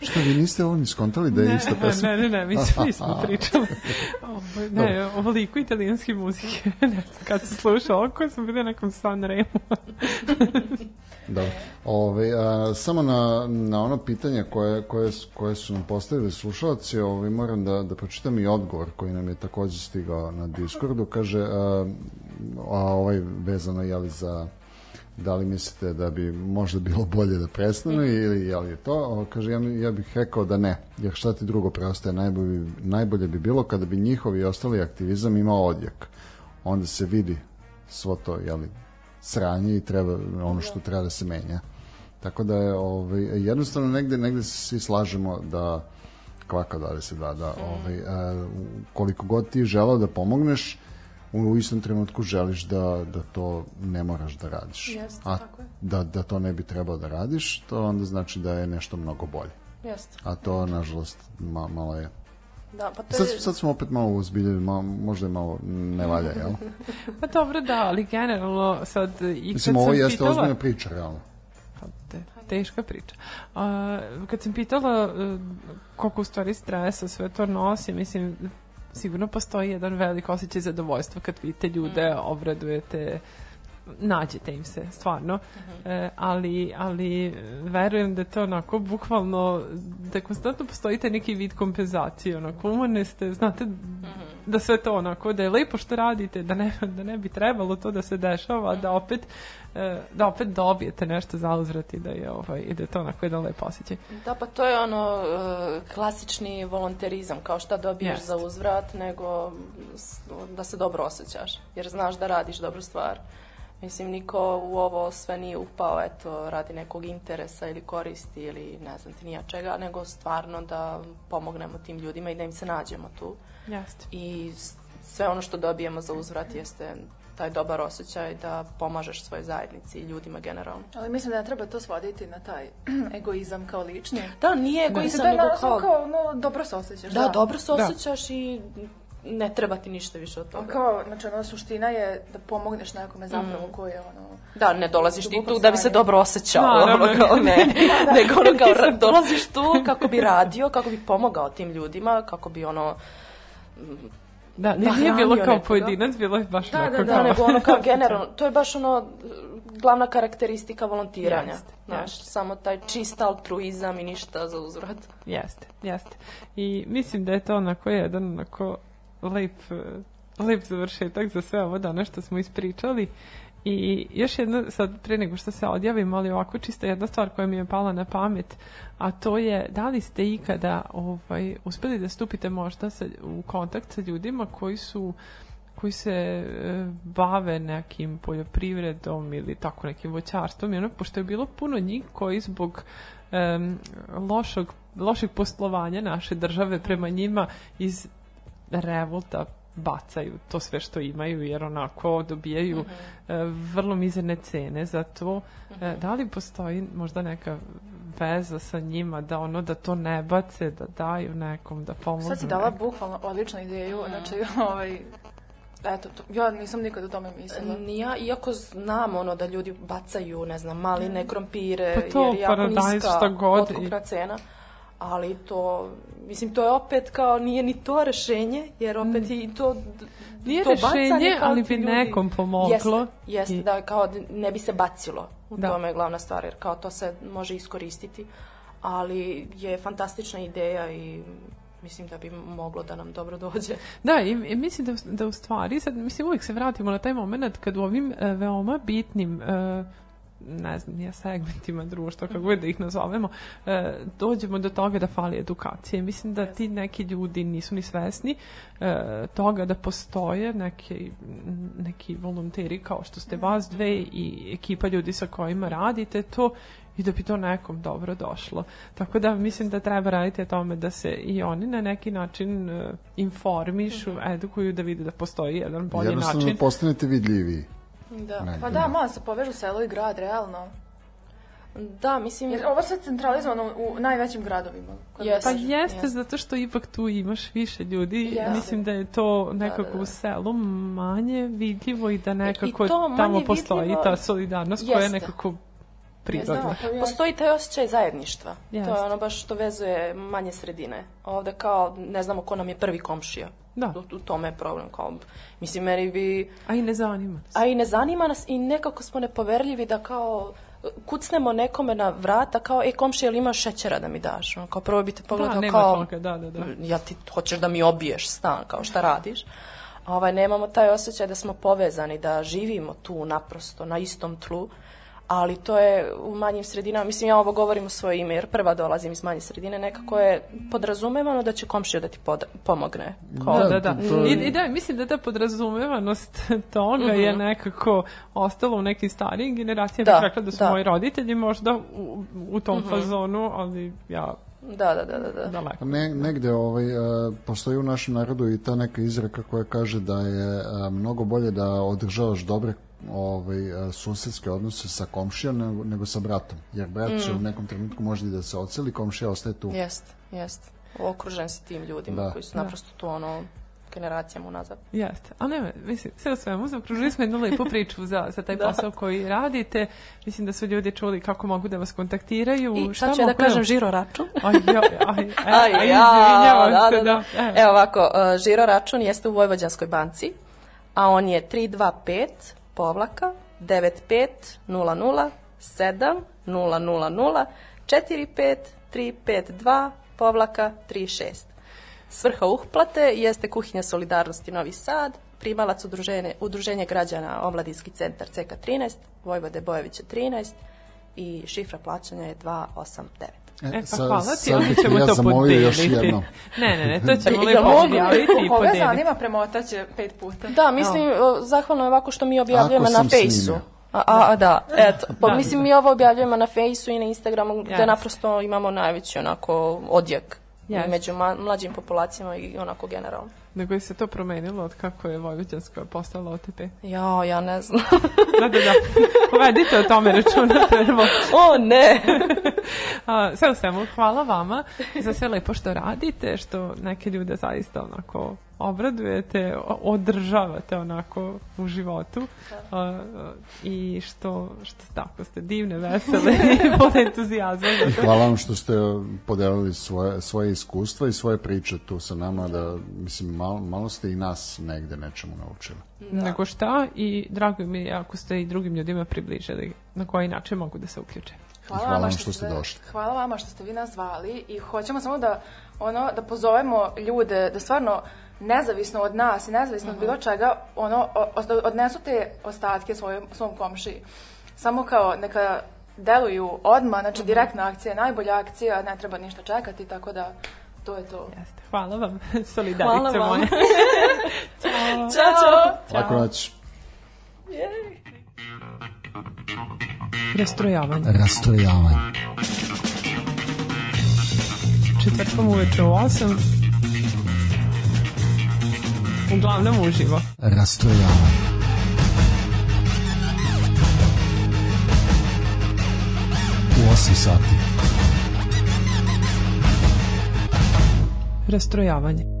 Što, vi niste ovo ni skontali da je ista pesma? Ne, ne, ne, mi svi smo pričali. Ovo, ne, ovoliko italijanske muzike, ne znam, kad se sluša oko, sam bila na nekom San Remo. Dobro. Ove, a, samo na, na ono pitanje koje, koje, koje su nam postavili slušalci, ove, moram da, da pročitam i odgovor koji nam je takođe stigao na Discordu. Kaže, a, a ovaj vezano je li za da li mislite da bi možda bilo bolje da prestanu ili je li je to? O, kaže, ja, ja bih rekao da ne, jer šta ti drugo preostaje, najbolje, najbolje bi bilo kada bi njihov i ostali aktivizam imao odjek. Onda se vidi svo to, jeli, sranje i treba ono što treba da se menja. Tako da je ovaj, jednostavno negde, negde se svi slažemo da kvaka 22, da ovaj, a, koliko god ti želao da pomogneš, u, u istom trenutku želiš da, da to ne moraš da radiš. Jeste, A tako je. da, da to ne bi trebao da radiš, to onda znači da je nešto mnogo bolje. Jeste. A to, nažalost, ma, malo je... Da, pa to Sad, je... sad smo opet malo uzbiljili, malo, možda je malo ne valja, jel? Pa dobro, da, ali generalno sad i Mislim, ovo jeste pitala... ozbiljna priča, realno. Pa, te, teška priča. A, kad sam pitala e, koliko u stvari stresa sve to nosi, mislim, sigurno postoji jedan velik osjećaj zadovoljstva kad vidite ljude, obradujete, nađete im se, stvarno. E, ali, ali verujem da to onako bukvalno, da konstantno postoji taj neki vid kompenzacije, onako umorne ste, znate da sve to onako, da je lepo što radite, da ne, da ne bi trebalo to da se dešava, da opet e, da opet dobijete nešto za uzvrat i da je, ovaj, i da je to onako jedan lep osjećaj. Da, pa to je ono e, klasični volonterizam, kao šta dobiješ Jest. za uzvrat, nego da se dobro osjećaš, jer znaš da radiš dobru stvar. Mislim, niko u ovo sve nije upao, eto, radi nekog interesa ili koristi ili ne znam ti nija čega, nego stvarno da pomognemo tim ljudima i da im se nađemo tu. Jeste. I sve ono što dobijemo za uzvrat jeste taj dobar osjećaj da pomažeš svojoj zajednici i ljudima generalno. Ali mislim da ne treba to svoditi na taj egoizam kao lični. Da, nije Mislim egoizam, da je nego kao... kao, no, dobro se osjećaš. Da, dobro se osjećaš i ne treba ti ništa više od A toga. Kao, znači, ono, suština je da pomogneš nekome zapravo Mm. koji je, ono... Da, ne dolaziš ti tu da bi se dobro osjećao, Naravno. ono kao ne, Da, nego ono kao dolaziš tu kako bi radio, kako bi pomogao tim ljudima, kako bi ono, Da, Da, nije bilo kao nekoga. pojedinac, bilo je baš Da, onako da, da, kao... da, nego ono kao generalno, to je baš ono glavna karakteristika volontiranja, Jeste, znaš, jeste. samo taj čist altruizam i ništa za uzvrat. Jeste, jeste. I mislim da je to onako jedan onako lep, eh, lep završetak za sve ovo danas što smo ispričali. I još jedna, sad pre nego što se odjavim, ali ovako čisto jedna stvar koja mi je pala na pamet, a to je da li ste ikada ovaj, uspeli da stupite možda sa, u kontakt sa ljudima koji su koji se e, bave nekim poljoprivredom ili tako nekim voćarstvom ono, pošto je bilo puno njih koji zbog em, lošog, lošeg poslovanja naše države prema njima iz revolta bacaju to sve što imaju jer onako dobijaju e, vrlo mizerne cene za to. E, da li postoji možda neka veza sa njima da ono da to ne bace, da daju nekom, da pomognu. Sad si dala nekom? bukvalno odličnu ideju, znači, ovaj, Eto, to, ja nisam nikad o tome mislila. Ni ja, iako znam ono da ljudi bacaju, ne znam, maline, krompire, Pa to, jer je jako niska šta god otkupna cena. Ali to, mislim, to je opet kao, nije ni to rešenje, jer opet i to... Mm. Nije to rešenje, ali bi ljudi- nekom pomoglo. Jeste, jeste I- da kao ne bi se bacilo. U Da. tome je glavna stvar, jer kao to se može iskoristiti. Ali je fantastična ideja i mislim da bi moglo da nam dobro dođe. Da, i, i mislim da, da u stvari, sad, mislim, uvijek se vratimo na taj moment kad u ovim e, veoma bitnim e, ne znam, nije segmentima društva, kako god da ih nazovemo, e, dođemo do toga da fali edukacije. Mislim da ti neki ljudi nisu ni svesni e, toga da postoje neki, neki volonteri kao što ste vas dve i ekipa ljudi sa kojima radite to i da bi to nekom dobro došlo. Tako da mislim da treba raditi o tome da se i oni na neki način e, informišu, edukuju da vide da postoji jedan bolji Jednostavno način. postanete vidljiviji. Da. Pa da, malo se povežu selo i grad, realno. Da, mislim... Jer ovo se centralizovano u najvećim gradovima. Jeste. Pa jeste, Jeste. zato što ipak tu imaš više ljudi. Jeste. Mislim da je to nekako da, da. u selu manje vidljivo i da nekako to manje tamo postoji vidljivo- ta solidarnost koja je Jeste. nekako prirodna. Da, pa Postoji taj osjećaj zajedništva. Jeste. To je ono baš što vezuje manje sredine. Ovde kao ne znamo ko nam je prvi komšija. Da. U, u tome je problem. Kao, mislim, meni bi... A i ne zanima nas. A i ne zanima nas i nekako smo nepoverljivi da kao kucnemo nekome na vrata kao, e, komšija, jel imaš šećera da mi daš? Ono, kao prvo bi te pogledao Da, kao, toga, da, da, da. ja ti hoćeš da mi obiješ stan, kao šta radiš? A Ovaj, nemamo taj osjećaj da smo povezani, da živimo tu naprosto, na istom tlu, ali to je u manjim sredinama, mislim ja ovo govorim u svoje ime jer prva dolazim iz manje sredine, nekako je podrazumevano da će komšija da ti pod- pomogne. Kao, Da, Da, da, da. to- to- I, I da, mislim da ta podrazumevanost toga je Mhm. nekako ostala u nekim starijim generacijama. Da, Da, rekla da su da. moji roditelji možda u, u tom fazonu, ali ja Da, da, da, da. da. daleko. Ne, negde ovaj, e, postoji u našem narodu i ta neka izreka koja kaže da je e, mnogo bolje da održavaš dobre ovaj, e, susedske odnose sa komšijom nego, nego sa bratom. Jer brat će u nekom trenutku može i da se oceli, komšija ostaje tu. Jest, jest. Okružen si tim ljudima Da. koji su naprosto tu ono generacijama unazad. Jeste, ali nema, mislim, sve u svemu, zaokružili smo jednu lepu priču za, za taj Da. posao koji radite. Mislim da su ljudi čuli kako mogu da vas kontaktiraju. I šta sad ću ja da kažem žiro račun. Aj, jo, aj, aj, Aj, aj, ja, izvinjavam da, se, da, da. da. E, Evo ovako, uh, žiro račun jeste u Vojvođanskoj banci, a on je 325 povlaka 9500 7 000 45 352 povlaka 36. Svrha uplate jeste Kuhinja Solidarnosti Novi Sad, primalac udruženje, udruženje građana Omladinski centar CK13, Vojvode Bojevića 13 i šifra plaćanja je 289. E, pa sa- hvala ti, ali ćemo ja to podeliti. još jednom. Ne, ne, ne, to ćemo lepo mogu? objaviti i Koga podeliti. zanima, premotaće pet puta. Da, mislim, o, zahvalno je ovako što mi objavljujemo Ako na fejsu. A, a, a, da, eto. Pa Da, mislim, da. mi ovo objavljujemo na fejsu i na Instagramu, gde Jasno. naprosto imamo najveći onako odjek i među ma, mlađim populacijama i onako generalno. Nego je se to promenilo od kako je Vojvođanska postala OTP. Ja, ja ne znam. Da, da, da. Povedite o tome računa prvo. o, ne! A, sve u svemu, hvala vama za sve lepo što radite, što neke ljude zaista onako obradujete, održavate onako u životu a, i što, što tako ste divne, vesele i pun entuzijazma. za to. Hvala vam što ste podelili svoje, svoje iskustva i svoje priče tu sa nama, da, mislim, malo, malo ste i nas negde nečemu naučili. Nego šta i drago mi je ako ste i drugim ljudima približili na koji način mogu da se uključe. Hvala vam što ste došli. Hvala vama što ste vi nas zvali i hoćemo samo da ono da pozovemo ljude da stvarno nezavisno od nas i nezavisno od bilo čega ono o- o- odnesu te ostatke svojom svom komšiji. Samo kao neka deluju odmah, znači direktna akcija je najbolja akcija, ne treba ništa čekati, tako da to je to. Jeste. Hvala vam, solidarice Hvala vam. moje. Ćao, čao! Lako noć. Rastrojavanje. Rastrojavanje. Četvrtkom uveče u 8. Uglavnom uživo. Rastrojavanje. U 8 sati. Rastrojavanje.